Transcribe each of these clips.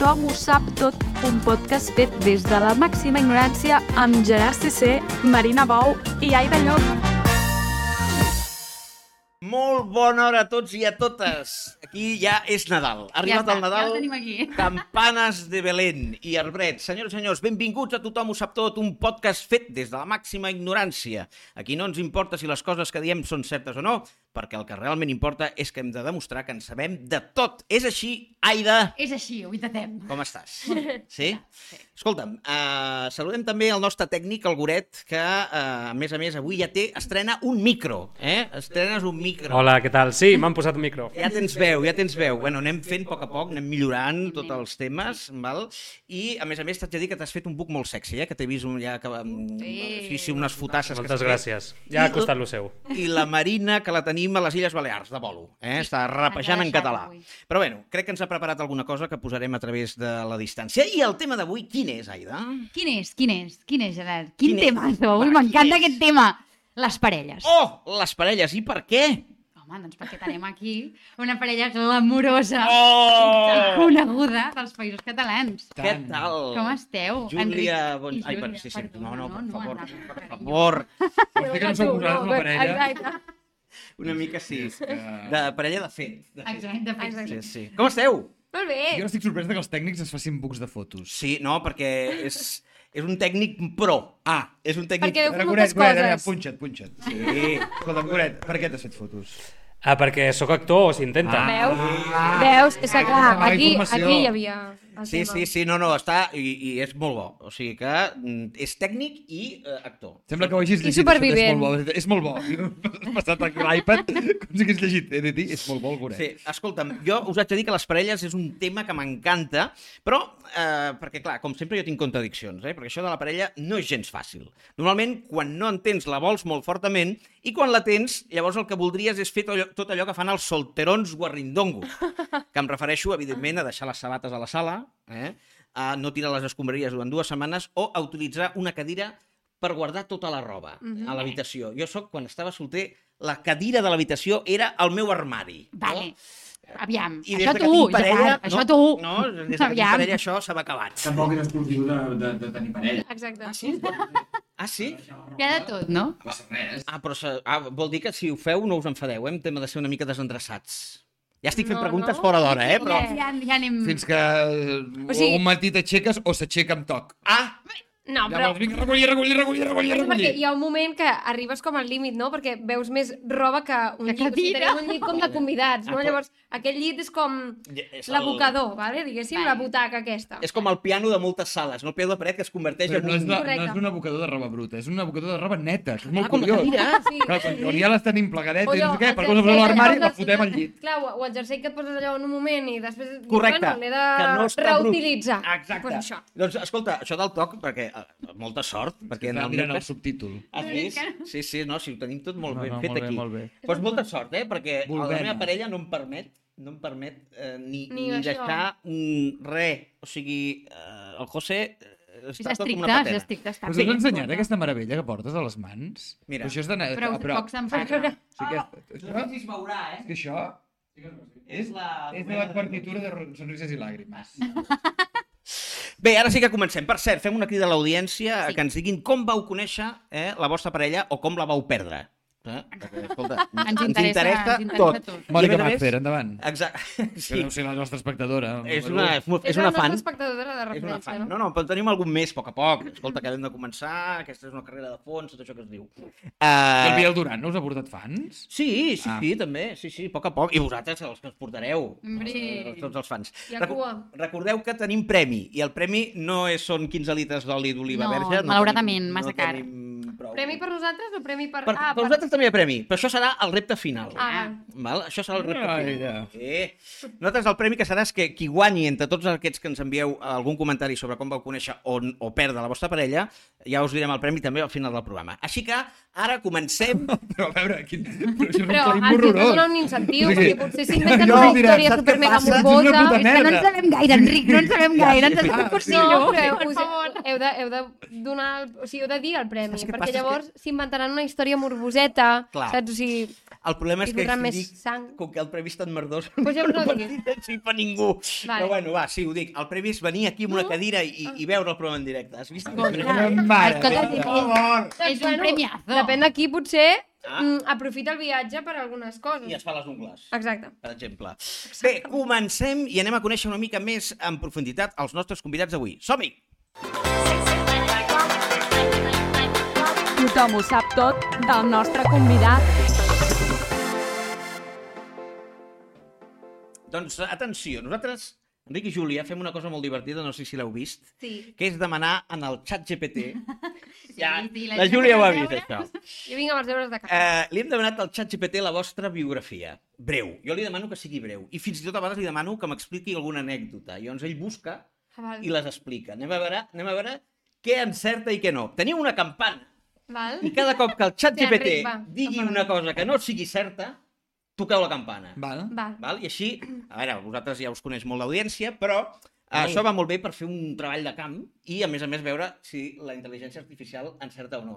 Tothom ho sap tot, un podcast fet des de la màxima ignorància amb Gerard CC, Marina Bou i Aida Llop. Molt bona hora a tots i a totes. Aquí ja és Nadal. Ha arribat està, el Nadal. ja el tenim aquí. Campanes de Belén i arbret. Senyors i senyors, benvinguts a Tothom ho sap tot, un podcast fet des de la màxima ignorància. Aquí no ens importa si les coses que diem són certes o no, perquè el que realment importa és que hem de demostrar que en sabem de tot. És així, Aida? És així, ho intentem. Com estàs? Sí? Escolta'm, uh, saludem també el nostre tècnic, el Goret, que, uh, a més a més, avui ja té, estrena un micro, eh? Estrenes un micro. Hola, què tal? Sí, m'han posat un micro. Ja tens veu, ja tens veu. Bueno, anem fent a poc a poc, anem millorant tots els temes, val? I, a més a més, t'haig de dir que t'has fet un book molt sexy, eh? Que t'he vist un, ja que, sí. sí, sí, unes fotasses que Moltes fet. gràcies. Ja ha costat lo seu. I la Marina, que la tenim a les Illes Balears, de bolo. Eh? Està rapejant en català. Però bueno, crec que ens ha preparat alguna cosa que posarem a través de la distància. I el tema d'avui, quin és, Aida? Quin és? Quin és? Quin és, Gerard? Quin, Quin tema? Avui m'encanta aquest tema. Les parelles. Oh, les parelles. I per què? Home, doncs perquè tenim aquí una parella glamurosa, Oh! coneguda dels països catalans. Què tal? Com esteu? Júlia... Enric? Bon... Ai, per... Júlia, sí, sí. perdona, No, no, per no, favor. endavant, Per carinyo. favor. Potser que no sou vosaltres una parella. Exacte. Una mica sí. que- De parella de fet. De fet. Exacte, de fet, Sí, sí. sí. Com esteu? Molt bé. Jo estic sorprès que els tècnics es facin bucs de fotos. Sí, no, perquè és, és un tècnic pro. Ah, és un tècnic... Perquè- A veure, moltes Goret, ara, coses. punxa't, punxa't. Sí. Escolta'm, Goret, per què t'has fet fotos? Ah, perquè sóc actor o s'intenta. Veus? Veus? És que clar, aquí, aquí hi havia Sí, tema. sí, sí, no, no, està, i, i és molt bo. O sigui que mm, és tècnic i eh, actor. Sembla que ho hagis I llegit. supervivent. això, És molt bo. És molt bo. Has passat aquí l'iPad com si hagués llegit. He de dir, és molt bo el Goret. Sí, escolta'm, jo us haig de dir que les parelles és un tema que m'encanta, però, eh, perquè clar, com sempre jo tinc contradiccions, eh, perquè això de la parella no és gens fàcil. Normalment, quan no en tens, la vols molt fortament, i quan la tens, llavors el que voldries és fer tot allò, tot allò que fan els solterons guarrindongos, que em refereixo, evidentment, a deixar les sabates a la sala, eh, a no tirar les escombraries durant dues setmanes, o a utilitzar una cadira per guardar tota la roba a l'habitació. Jo sóc, quan estava solter, la cadira de l'habitació era el meu armari. Vale. Aviam, I des això tu, parella, Gerard, no, això tu. No, des de que tinc Aviam. parella això s'ha acabat. Tampoc és exclusiu de, de, de tenir parella. Exacte. Ah, sí? Ah, sí? Hi ha de tot, no? No passa res. Ah, però se... ah, vol dir que si ho feu no us enfadeu, eh? Em tema de ser una mica desendreçats. Ja estic fent No, preguntes no. fora d'hora, eh? Però... Ja, ja, ja anem... Fins que O sigui- un matí t'aixeques o s'aixeca amb toc. Ah! No, però... Llavors, vinga, recollir, recollir, recollir, recollir, És perquè recollir. hi ha un moment que arribes com al límit, no? Perquè veus més roba que un Que llit. O sigui, tenim un llit com de convidats, no? Ah, Llavors, aquell llit és com És el- l'abocador, vale? diguéssim, Vale. la butaca aquesta. És com el piano de moltes sales, no el piano de paret que es converteix Però en no és, un... la, no és un abocador de roba bruta, és un abocador de roba neta, que és molt Ah, curiós. Sí, Clar, quan, quan ja les tenim plegadetes, O sé què, per cosa a l'armari, la fotem al llit. Clar, o el jersei que et poses allò en un moment i després... Correcte. Bueno, l'he de que no reutilitzar. Exacte. Això. Doncs escolta, això del toc, perquè molta sort, perquè en Estava el meu mirant el subtítol. Has vist? Sí, sí, no, si ho tenim tot molt No, ben no, fet molt bé, aquí. molt bé. Doncs molta sort, eh? Perquè Volvem. la meva parella no em permet no em permet eh, ni, Ni ni, deixar mm, res. O sigui, eh, el José eh, És està tot com una és patena. estricte. Està Us bé. has ensenyat aquesta meravella que portes a les mans? Mira. Però això és de... Però, però, poc se'n parla. sí que és, això, si es veurà, eh? és que això és, la... és de la partitura de Sonrises i Làgrimes. Bé, ara sí que comencem. Per cert, fem una crida a l'audiència Sí. que ens diguin com vau conèixer eh, la vostra parella o com la vau perdre. Eh? Perquè, escolta, Ens interessa, ens interessa tot. tot. Mònica Macfer, endavant. Exacte. Que Sí. deu ser la nostra espectadora. És una, és una, És és una la nostra fan. espectadora de És una referència, fan. no? No, no, però en tenim algun més, a poc a poc. Escolta, que hem de començar, aquesta és una carrera de fons, tot això que es diu. I el Uh, Biel Duran no us ha portat fans? sí, sí, Ah. sí, també, sí, sí, a poc a poc. I vosaltres, els que us portareu, Hombre. tots els fans. Recu-. Recordeu que tenim premi, i el premi no és, són 15 litres d'oli d'oliva No, verge. malauradament, tenim, massa no car. Tenim prou. Premi per nosaltres o premi per... Per, ah, per vosaltres també hi ha premi, però això serà el repte final. Ah, Val? Això serà el repte Ah, final. ja. Eh. Nosaltres el premi que serà és que qui guanyi entre tots aquests que ens envieu algun comentari sobre com vau conèixer o, o perdre la vostra parella, Ja us direm el premi també al final del programa. Així que ara comencem... Però a veure, quin... però això és un Però claim horrorós. donen un incentiu, O sigui, perquè potser s'inventen no, una història supermega morbosa. És que no en sabem gaire, Enric, no en sabem gaire, ens has fet cursillo. No, però per us, favor. heu, de, heu de donar, el, o sigui, heu de dir el premi, perquè passa? Llavors s'inventaran una història morboseta, Clar. saps? O sigui, El problema és que si més dic, sang. com que el premi és tan merdós, Pues ja no ho no per ningú. Vale. Però bueno, va, sí, ho dic. El premi és venir aquí amb una cadira i, i veure el programa en directe. Has vist? Mare, Escolta, meva. és, és un premiazo. Depèn d'aquí, potser Ah. mm, aprofita el viatge per algunes coses. I es fa les ungles. Exacte. per exemple. Bé, comencem i anem a conèixer una mica més en profunditat els nostres convidats d'avui. Som-hi! Tothom ho sap tot del nostre convidat. Doncs atenció, nosaltres, Enric i Júlia, fem una cosa molt divertida, no sé si l'heu vist, Sí. que és demanar en el xat GPT... ja, sí, la, la Júlia ho ha vist, això. Jo vinc amb els deures de casa. Eh, li hem demanat al xat GPT la vostra biografia. Breu. Jo li demano que sigui breu. I fins i tot a vegades li demano que m'expliqui alguna anècdota. I llavors ell busca Ah, val. i les explica. Anem a veure, anem a veure què encerta i què no. Teniu una campana Val? i cada cop que el xat Sí, GPT Enric, va, digui una cosa que no sigui certa, toqueu la campana. Val. Val. Val? I així, a veure, vosaltres ja us coneix molt l'audiència, però això va molt bé per fer un treball de camp i, a més a més, veure si la intel·ligència artificial encerta o no.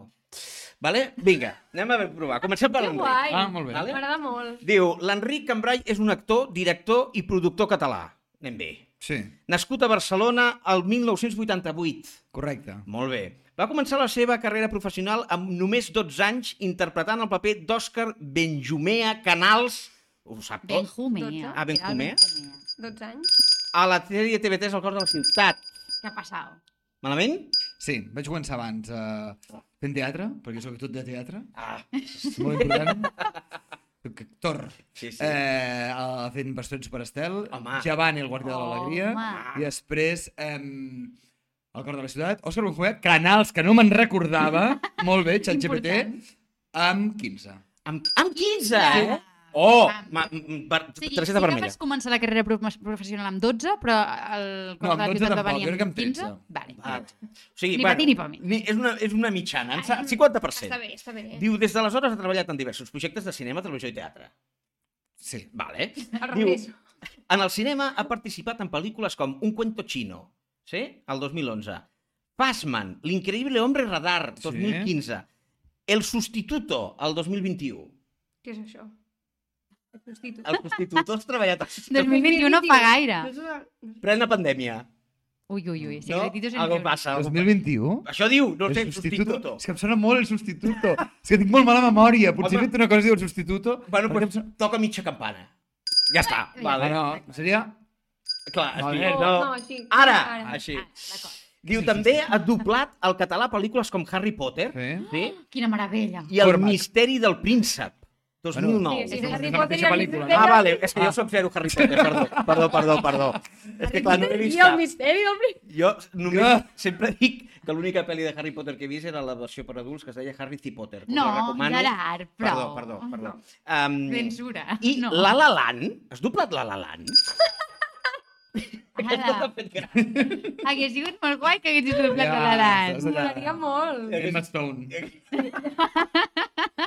Vale? Vinga, anem a provar. Comencem per Que l'Enric. guai. Ah, molt bé. Vale? M'agrada molt. Diu, l'Enric Cambrai és un actor, director i productor català. Anem bé. Sí, Nascut a Barcelona el 1988. correcte. Molt bé. Va començar la seva carrera professional amb només 12 anys interpretant el paper d'Òscar Benjumea Canals, ho sap tot, Benjumea. Ah, Benjumea? 12 anys. a la sèrie TV3 El cor de la ciutat. Què ha passat? Malament? Sí, vaig començar abans uh, fent teatre, perquè sóc tot de teatre, Ah, molt important. Soc actor. sí, sí. Eh, fent Bastons per Estel, Home. Javant i el Guàrdia de l'Alegria, i després um, El cor de la ciutat, Òscar Benjumea, canals que no me'n recordava, molt bé, ChatGPT, amb 15. Amb, amb 15, eh? Oh! Ma, m- per, Sí, sí targeta que vermella. vas començar la carrera prof- professional amb 12, però el No, cor amb de la 12 ciutat va tampoc, venir jo crec que amb amb 15. 13. Vale. Ah, o sigui, Ni pa ti ni pa mi. ni- És una, és una mitjana, en sa- 50%. Està bé, està bé. Diu, des d'aleshores ha treballat en diversos projectes de cinema, televisió i teatre. Sí. Vale. Al Diu, en el cinema ha participat en pel·lícules com Un cuento chino, sí? El 2011. Passman, L'increïble hombre radar, 2015. El sustituto, el 2021. Què és això? El substitut. El sustituto has treballat al 2021 no fa gaire. Una- plena pandèmia. Ui, ui, ui. No? Algo el- passa. Algo... 2021? Això diu, no El sé, sustituto. És que em sona molt el substituto. És que tinc molt mala memòria. Potser he fet una cosa que diu el substituto. Bueno, em sona- toca mitja campana. Ja està, vale. Ah, no, seria... Clar, Vale. així, No, no. no, així. Ara, Ara. així. Ah. Diu, també ha doblat al català pel·lícules com Harry Potter Sí. sí? Quina meravella. i El Cormac. misteri del príncep, 2009. Sí, sí, És Harry la Potter mateixa i el pel·lícula, Ah, vale, és que jo sóc zero Harry Potter, perdó, perdó, perdó, perdó. És que clar, no l'he vist I el cap. misteri del príncep. Jo només Que? sempre dic que l'única pel·li de Harry Potter que he vist era la versió per adults que es deia Harry C. Potter. No. Gerard, Perdó, prou. perdó, perdó. Um, Censura. I No. La La Land? Has doblat La La Land? Ara, hagués sigut molt guai que haguessis doblat Ja, la Laran. estàs allà. Molaria molt. Emma Stone.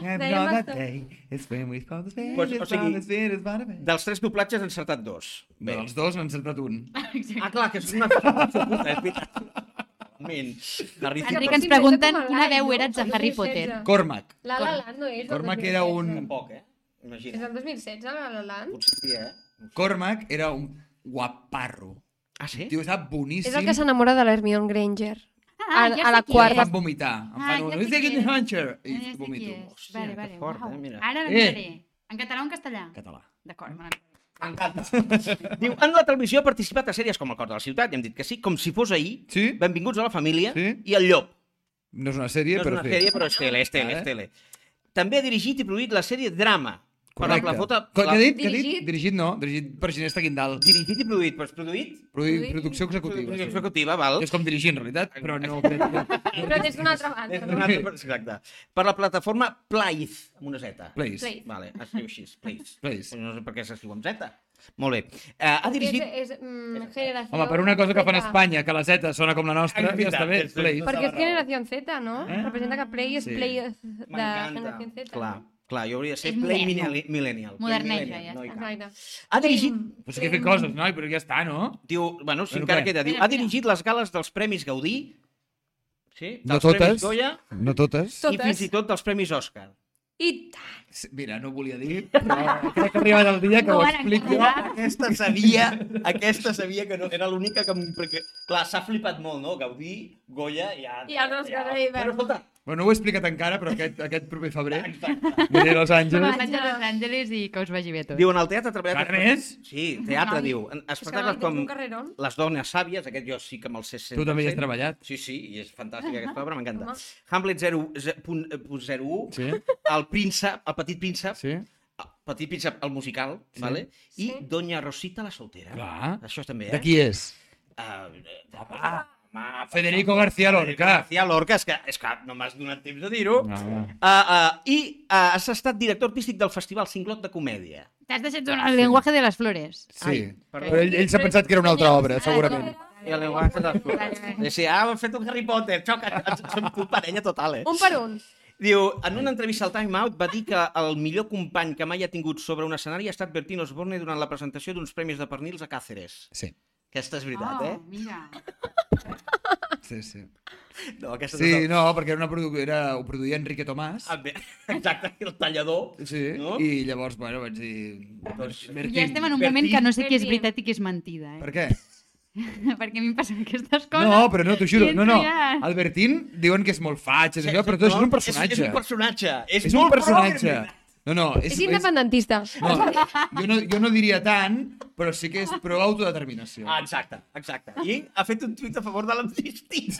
Emma day is when we call the spirit, Pues, o sigui, spirit. Dels tres doblatges he encertat dos. Bé, dels dos n'han encertat un. Ah, clar, que és una puta, és veritat. Realment. Harry Enric, ens pregunten a quina veu eres de El Harry 2016. Potter. Cormac. La La Land no és Cormac era 2016. un... Tampoc, eh? És Imagina't. del 2016, La La Land? Potser sí, eh? Cormac era un guaparro. Ah, sí? Tio, està boníssim. És el que s'enamora de l'Hermione Granger. Ah, A- ja a la quarta. Em és. fan vomitar. Em Ah, fan ja un... sé qui és. hunter. I Ja vomito. és. Hòstia, Vale, que vale. fort, uau. eh? Mira. Ara Eh. En català o en castellà? Català. D'acord, me. M'encanta. Diu, en la televisió ha participat a sèries com El cor de la ciutat, i hem dit que sí, com si fos ahir, Sí? Benvinguts a la família Sí. i El llop. No és una sèrie, No és però una sí. sèrie, però és tele, és tele, és tele. També ha dirigit i produït la sèrie Drama. Per la Correcte. Què la- ha dit? Què ha dit? Dirigit? Dirigit no, dirigit per Ginesta Guindal. Dirigit i produït, però és produït? Produ producció executiva. Producció sí. executiva, val. És com dirigir, en realitat, però no crec que... Però des d'una altra Des banda. d'una altra- Exacte. Per la plataforma Playz, amb una Z. Place. Vale, es diu així, Playz. Place. No sé per què s'escriu amb Z. Molt bé. Uh, ha dirigit... És, és mm, generació... Home, per una cosa que fan a. Espanya, que la Z sona com la nostra, ja està bé. Play. Perquè és generació Z, no? Eh? Representa que Play és Sí. Play de generació Z. Clar, clar, jo hauria de ser És Play. Millennial. millennial. Moderneja, ja no està. Exacte. Ha dirigit... Sí que he fet coses, noi, però ja està, no? Diu, bueno, si encara què? queda, diu, ha dirigit les gales dels Premis Gaudí, sí, No dels totes. Premis Goya No totes. i fins i tot dels Premis Òscar. I tant. Mira, no ho volia dir, però crec que ha arribat el dia que No ho explico. encarar. Aquesta sabia, aquesta sabia que no, era l'única que... Perquè, clar, s'ha flipat molt, no? Gaudí, Goya, ja... I els Òscar ahí, Però escolta, Bueno, no ho he explicat encara, però aquest, aquest proper febrer aniré a Los Angeles. Vaig a Los Angeles i que us vagi bé tot. diu, en el teatre ha treballat... Encara més? Sí, teatre, Noi. diu. En És que espectacles com. Les dones sàvies, aquest jo sí que me'l sé 100%. Tu també hi has treballat. Sí, sí, i és fantàstica aquesta obra, m'encanta. Hamlet 0, ze- punt, eh, punt 01, Sí? El príncep, el petit príncep, Sí? el petit príncep, el musical, Sí. vale? i Sí. Doña Rosita la soltera. Clar. Això també, eh? De qui és? Uh, home, Federico García Lorca. García Lorca, és que, és que no m'has donat temps de dir-ho. No. Uh, uh, I uh, has estat director artístic del Festival Cinglot de Comèdia. T'has deixat donar el llenguatge de les flores. Sí, Ai, perdó. però ell, ell s'ha pensat que era una altra obra, segurament. I el llenguatge de les. Decía, ah, hem fet un Harry Potter, xoca, som tu parella total, eh? Un per un. Diu, en una entrevista al Time Out va dir que el millor company que mai ha tingut sobre un escenari ha estat Bertín Osborne durant la presentació d'uns premis de pernils a Càceres. Sí, Aquesta és veritat, Oh, eh? mira. sí, sí. No, aquesta Sí, és no, perquè era una produ era, ho produïa Enrique Tomàs. Ah, bé, exacte, el tallador. Sí, no? i llavors, bueno, vaig dir... Doncs- Bertín, Ja estem en un Bertín, moment que no sé què és Bertín. veritat i què és mentida, eh? Per què? Perquè a mi em passen aquestes coses. No, però no, t'ho juro. No, no. ja- El Bertín diuen que és molt faig, és això, però tot és un personatge. És, és un personatge. És, És un molt personatge. No, no, és, És independentista. no, jo, no, jo no diria tant, però sí que és pro autodeterminació. Ah, exacte, exacte. I ha fet un tuit a favor de l'amnistia.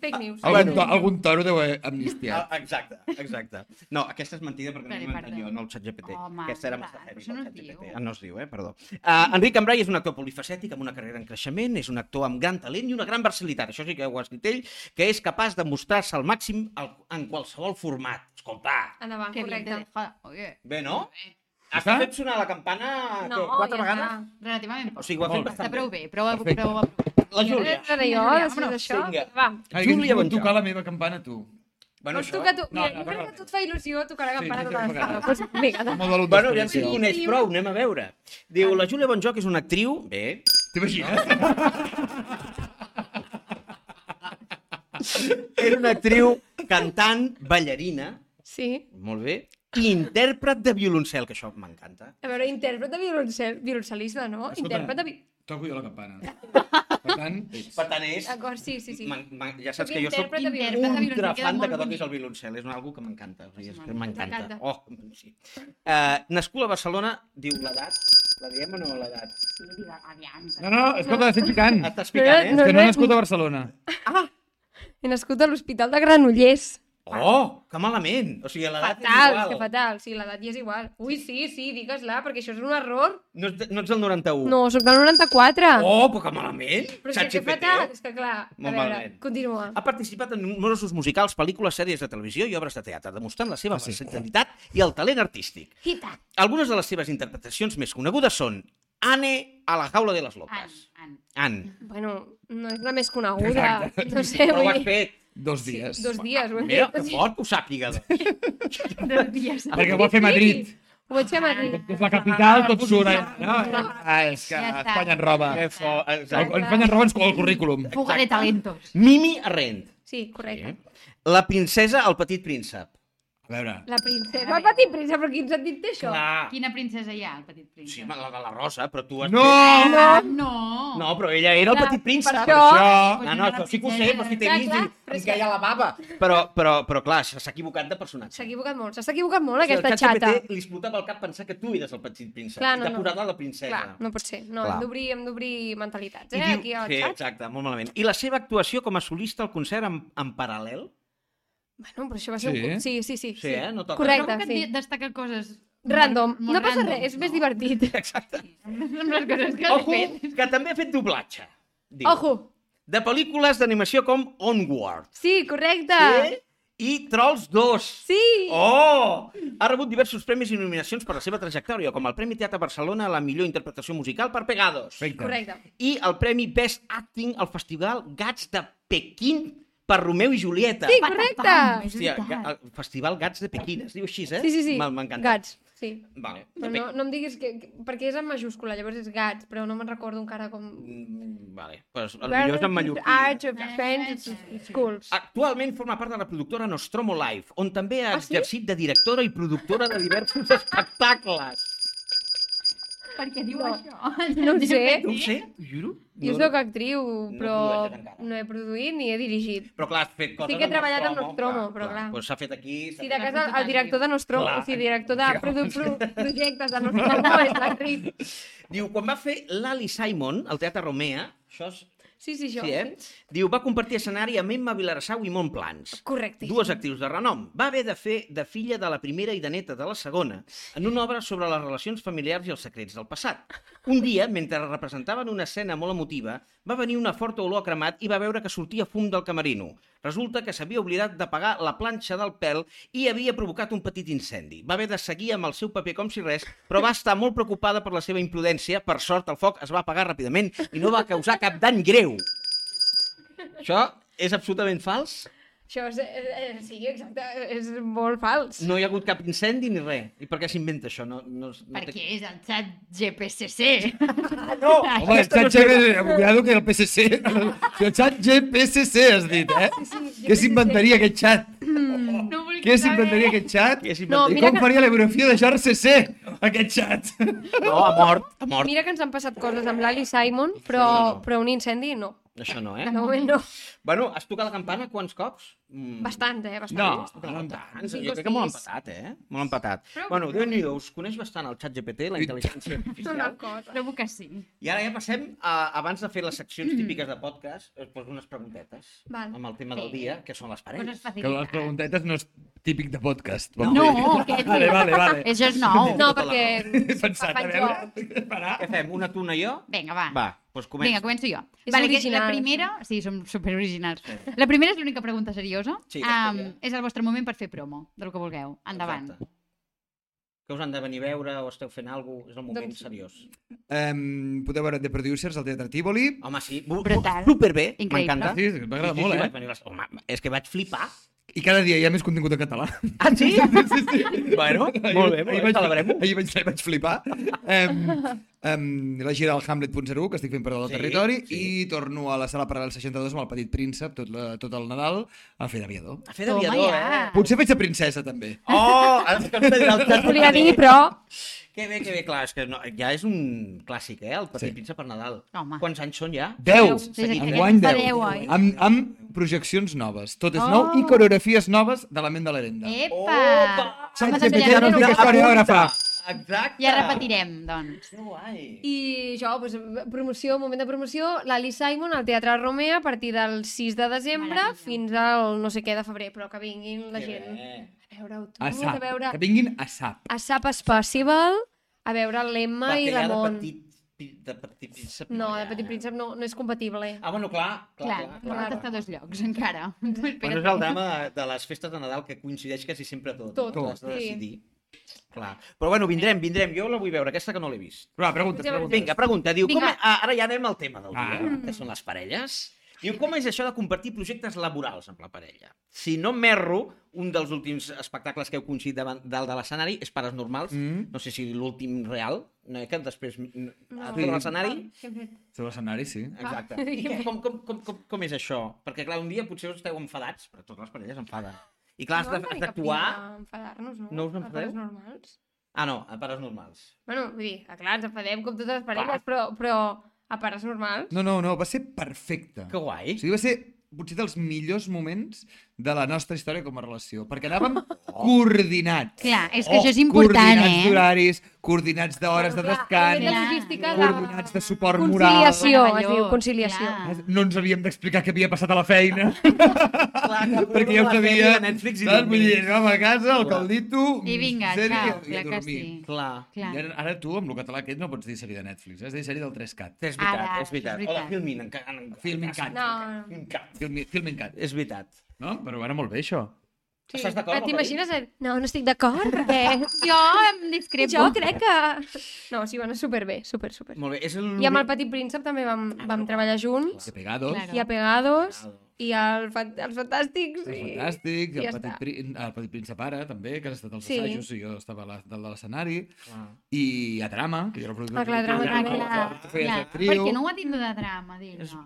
Fake news. Algun, bueno. to, algun toro deu haver amnistiat. Ah, exacte, exacte. No, aquesta és mentida perquè no l'he inventat perdó. jo, no el xat GPT. Home, aquesta era massa heavy. això no el es xat diu. GPT. Ah, no es diu, eh? Perdó. Uh, Enric Cambrai és un actor polifacètic amb una carrera en creixement, és un actor amb gran talent i una gran versatilitat, això sí que ho ha escrit ell, que és capaç de mostrar-se al màxim en qualsevol format. Escolta, Endavant, correcte. bé, no? Ja Has està? fet sonar la campana No, què, quatre ja vegades? està. Relativament O poc. sigui, ho ha fet. Està bastant prou bé. prou, prou, Perfecte. prou, La Júlia. Ara jo, després d'això. vinga. Va. Ai, Júlia Bonjoc. tocar la meva campana, tu. Bueno, Vols això... tocar tu? No, Mira, no, jo crec que a tu et fa il·lusió tocar la campana sí, tota l'estona. Doncs vinga, Bueno, ja Sí. coneix prou, anem a veure. Diu, la Júlia Bonjoc és una actriu... Bé. T'imagines? Era una actriu, cantant, ballarina, Sí. molt bé, intèrpret de violoncel, que això m'encanta. A veure, intèrpret de violoncel, violoncel·lista, no? Escolta. Intèrpret de... vi- Toco jo la campana. Per tant, ets. Per tant, és... D'acord, sí, sí, sí. Ja saps que jo soc ultra fan de que toquis el violoncel. És una cosa que m'encanta. O sigui, és que m'encanta. Oh, sí. Uh, nascut a Barcelona, diu l'edat. La diem o no, l'edat? No, no, escolta, estic picant. Estàs No, picant, eh? És no. que no he nascut a Barcelona. He nascut a l'Hospital de Granollers. Oh, que malament. O sigui, l'edat és Fatal, igual. que fatal. Sí, l'edat ja és igual. Ui, sí, sí, digues-la, perquè això és un error. No, ets, no ets del 91. No, sóc del 94. Oh, però que malament. Però és que, que ChatGPT. fatal. És que clar, a Molt veure, malament. continua. Ha participat en nombrosos musicals, pel·lícules, sèries de televisió i obres de teatre, demostrant la seva versatilitat i el talent artístic. Tant. Algunes de les seves interpretacions més conegudes són Anne a la jaula de les An, locas. an. Anne. Bueno, no és la més coneguda. No sé, Però ho vull has dir... fet. Dos dies. Dos dies, ho he Mira, que fort que ho sàpiga. Dos dies. Perquè ho va fer Madrid. Ho vaig fer a Madrid. És la capital, tot surt. No, ah, és que Ja. Espanya ens roba. Que fort. El- Exacte. Espanya ens roba ens el currículum. Fuga de talentos. Mimi Arrent. Sí, correcte. La princesa, el petit príncep. A veure, La princesa. El petit príncep, però quin sentit té això? Clar. Quina princesa hi ha, el petit príncep? Sí, la, la, la Rosa, però tu has No! Ah, no! No, però ella era el Clar, petit príncep. per Per això- això... No, no, això sí que ho sé, però si t'he vist clar, i que- queia la bava. Però, però, però clar, s'ha equivocat de personatge. S'ha equivocat molt. S'ha equivocat molt, O sigui, aquesta el xata. ChatGPT li explotava el cap pensar que tu eres el petit príncep. Clar, I no, t'ha no. posat la princesa. Clar, no pot ser. No, Clar. hem d'obrir hem d'obrir mentalitats, I eh? diu- Aquí al sí, xat. exacte, molt malament. I la seva actuació com a solista al concert en, en paral·lel? Bueno, però això va ser Sí? un... Sí, sí, sí. Sí, eh? No toca. Correcte, Trobo que sí. et destaca coses... Random. molt No passa random, res, és més divertit. Exacte. Són les coses que has Ojo, fet. que també ha fet doblatge. Diu. Ojo! De pel·lícules d'animació com Onward. Sí, correcte! Sí? i Trolls 2. Sí! Oh! Ha rebut diversos premis i nominacions per la seva trajectòria, com el Premi Teatre Barcelona a la millor interpretació musical per Pegados. Perfecte. Correcte. I el Premi Best Acting al Festival Gats de Pequín per Romeu i Julieta. Sí, correcte! Hòstia, el Festival Gats de Pequín, es diu així, eh? Sí, sí, sí. M'encanta. Gats, sí. Vale. Però no, no em diguis que, que... Perquè és en majúscula, llavors és gats, però no me'n recordo encara com... Mm, Vale, pues el millor és en mallorquí. Arts of Friends Schools. Actualment forma part de la productora Nostromo Live, on també ha Ah, sí? exercit de directora i productora de diversos espectacles. Per què diu No. això? No ho sé. No ho sé, ho juro. Jo No- sóc actriu, però encara. no he produït ni he dirigit. Però clar, has fet coses Sí que he treballat amb Nostromo, però clar. Doncs s'ha fet aquí... s'ha Sí, de casa, el director de Nostromo, Clar. o sigui, director de projectes de Nostromo és l'actriz. Diu, quan va fer l'Ali Simon al Teatre Romea, això és... Sí, sí, això. Sí, eh? Diu, va compartir escenari amb Emma Vilarassau i Montplans. Correcte. Dues actrius de renom. Va haver de fer de filla de la primera i de neta de la segona en una obra sobre les relacions familiars i els secrets del passat. Un dia, mentre representaven una escena molt emotiva, va venir una forta olor a cremat i va veure que sortia fum del camerino. Resulta que s'havia oblidat d'apagar la planxa del pèl i havia provocat un petit incendi. Va haver de seguir amb el seu paper com si res, però va estar molt preocupada per la seva imprudència. Per sort, el foc es va apagar ràpidament i no va causar cap dany greu. Això és absolutament fals? Això és, eh, eh, sí, exacte, és molt fals. No hi ha hagut cap incendi ni res. I per què s'inventa això? No, no, no Perquè és el xat GPCC. No! Home, el xat GPC, cuidado que el PSC... Si el xat GPSC has dit, eh? Què s'inventaria aquest xat? No vull Què s'inventaria aquest xat? No? I com que- faria la biografia de George CC, aquest xat? No, ha mort, ha mort. Mira que ens han passat coses amb l'Ali Simon, però, però un incendi no. Això no, eh? De moment no. Bueno, has tocat la campana quants cops? Mm. Bastant, eh? Bastant. No. No, tants. Jo crec que molt empatat, eh? Molt empatat. Però- Bueno, déu nhi us coneix bastant el xat GPT, la intel·ligència Una artificial. cosa. Trobo que sí. I ara ja passem, a, abans de fer les seccions típiques de podcast, us poso unes preguntetes Val. amb el tema del Sí. dia, que són les parelles. Que les preguntetes no és típic de podcast. No, dir. aquest Vale, vale, vale. Això és nou. No, perquè... He pensat, a veure... Què fem, una tu, una jo? Vinga, va. Va, doncs comença. Vinga, començo jo. És vale, que original, la primera... Sí, som superoriginals. La primera és l'única pregunta seriosa. Sí. um, és el vostre moment per fer promo, del que vulgueu. Endavant. Exacte. Que us han de venir a veure o esteu fent alguna cosa, és el moment Doncs- seriós. Um, podeu veure The Producers al Teatre Tívoli. Home, sí, bu- bu- Brutal. superbé, m'encanta. Sí, m'agrada Sí, sí, molt, sí, eh? venir Home, és que vaig flipar. I cada dia hi ha més contingut en català. Ah, sí? sí, sí. Bueno, molt bé, molt bé, vaig, celebrem-ho. ahir vaig, vaig flipar. Um, um, la gira del Hamlet.0, que estic fent per tot el Sí, territori, sí. i torno a la sala Paral·lel 62 amb el Petit Príncep tot, la, tot el Nadal a fer d'aviador. A fer d'aviador, eh? Potser faig de princesa, també. Oh, ara és que no t'he dit el xat. Volia dir, però... Que bé, que bé, clar, és que no, ja és un clàssic, eh? El Petit Sí. sí. Príncep per Nadal. Home. Quants anys són ja? 10! Des de que Enguany fa 10. deu, oi? Amb, amb projeccions noves. Tot és Oh. nou i coreografies noves de la ment de l'Herenda. Epa! Xat Home, GPT doncs ja, no ja, fica coreògrafa. Exacte. ja repetirem, doncs. Que guai. I això, doncs, promoció, moment de promoció, l'Ali Simon al Teatre Romea a partir del 6 de desembre Meravella. fins al no sé què de febrer, però que vinguin la Que gent bé. a veure-ho tot, A a veure Que vinguin a SAP. a SAP Festival, a veure l'Emma i de l'Amon. petit, de petit príncep... No, hi de Petit eh? Príncep no, no és compatible. Ah, bueno, clar, clar, Clar, clar. clar, clar, dos llocs, encara. Bueno, és el drama de, les festes de Nadal que coincideix quasi sempre tot. Tot, no? Has de sí. decidir. Clar. Però bueno, vindrem, vindrem. Jo la vull veure, aquesta que no l'he vist. Va, preguntes, preguntes. Vinga, pregunta. Diu, com... Vinga. ah, ara ja anem al tema del Ah. dia, que són les parelles. Diu, com és això de compartir projectes laborals amb la parella? Si no m'erro, un dels últims espectacles que heu coincidit davant, dalt de l'escenari és Pares Normals. Mm. No sé si l'últim real, no, eh, que després no. No. sobre l'escenari. Fet? Sobre l'escenari, sí. Exacte. I què, com, com, com, com, com és això? Perquè, clar, un dia potser esteu enfadats, però totes les parelles enfaden. I clar, No has d'actuar... pena Enfadar-nos, no? No us enfadeu? pares normals. Ah, no, a pares normals. Bueno, vull dir, clar, ens enfadem com totes les parelles, però, però a pares normals. No, no, no, va ser perfecte. Que guai. O sigui, va ser potser dels millors moments de la nostra història com a relació, perquè anàvem coordinats. Clar, és que això és important, coordinats eh? d'horaris, coordinats d'hores de descans, Clar. logística, de... coordinats de suport moral. Conciliació, es diu, conciliació. clar. No ens havíem d'explicar què havia passat a la feina, Clar, perquè ja ho sabia. Netflix i Saps? Vull dir, anàvem a casa, el Clar. caldito, I vinga, sèrie xau, i a clar que dormir. sí. Clar. Clar. I ara, ara tu, amb el català aquest, no pots dir sèrie de Netflix, eh? has de dir sèrie del 3CAT. És veritat, Ara, és veritat. és O de. Filmin. En, en, en, Filmin Cat. No, no. Filmin Cat. Filmi, Filming Cat. És veritat. No? Però ara molt bé, això. Sí. Estàs d'acord? Eh, T'imagines? el, No, no estic d'acord, perquè Jo em discrepo. jo crec que... No, sí, bueno, superbé, super, super. Molt bé, és el... I amb el Petit Príncep també vam, vam treballar junts, Que pegados. Claro. i a Pegados, i el, els Fantàstics, Sí. i... Fantàstic, i el, ja petit, el Petit Príncep ara, també, que has estat als Sí. assajos, i jo estava a la, dalt de l'escenari, i a Drama, que jo era productor. Ah, clar, Drama Ah, clar. actriu. Per què no ho ha dit de drama, dill, no?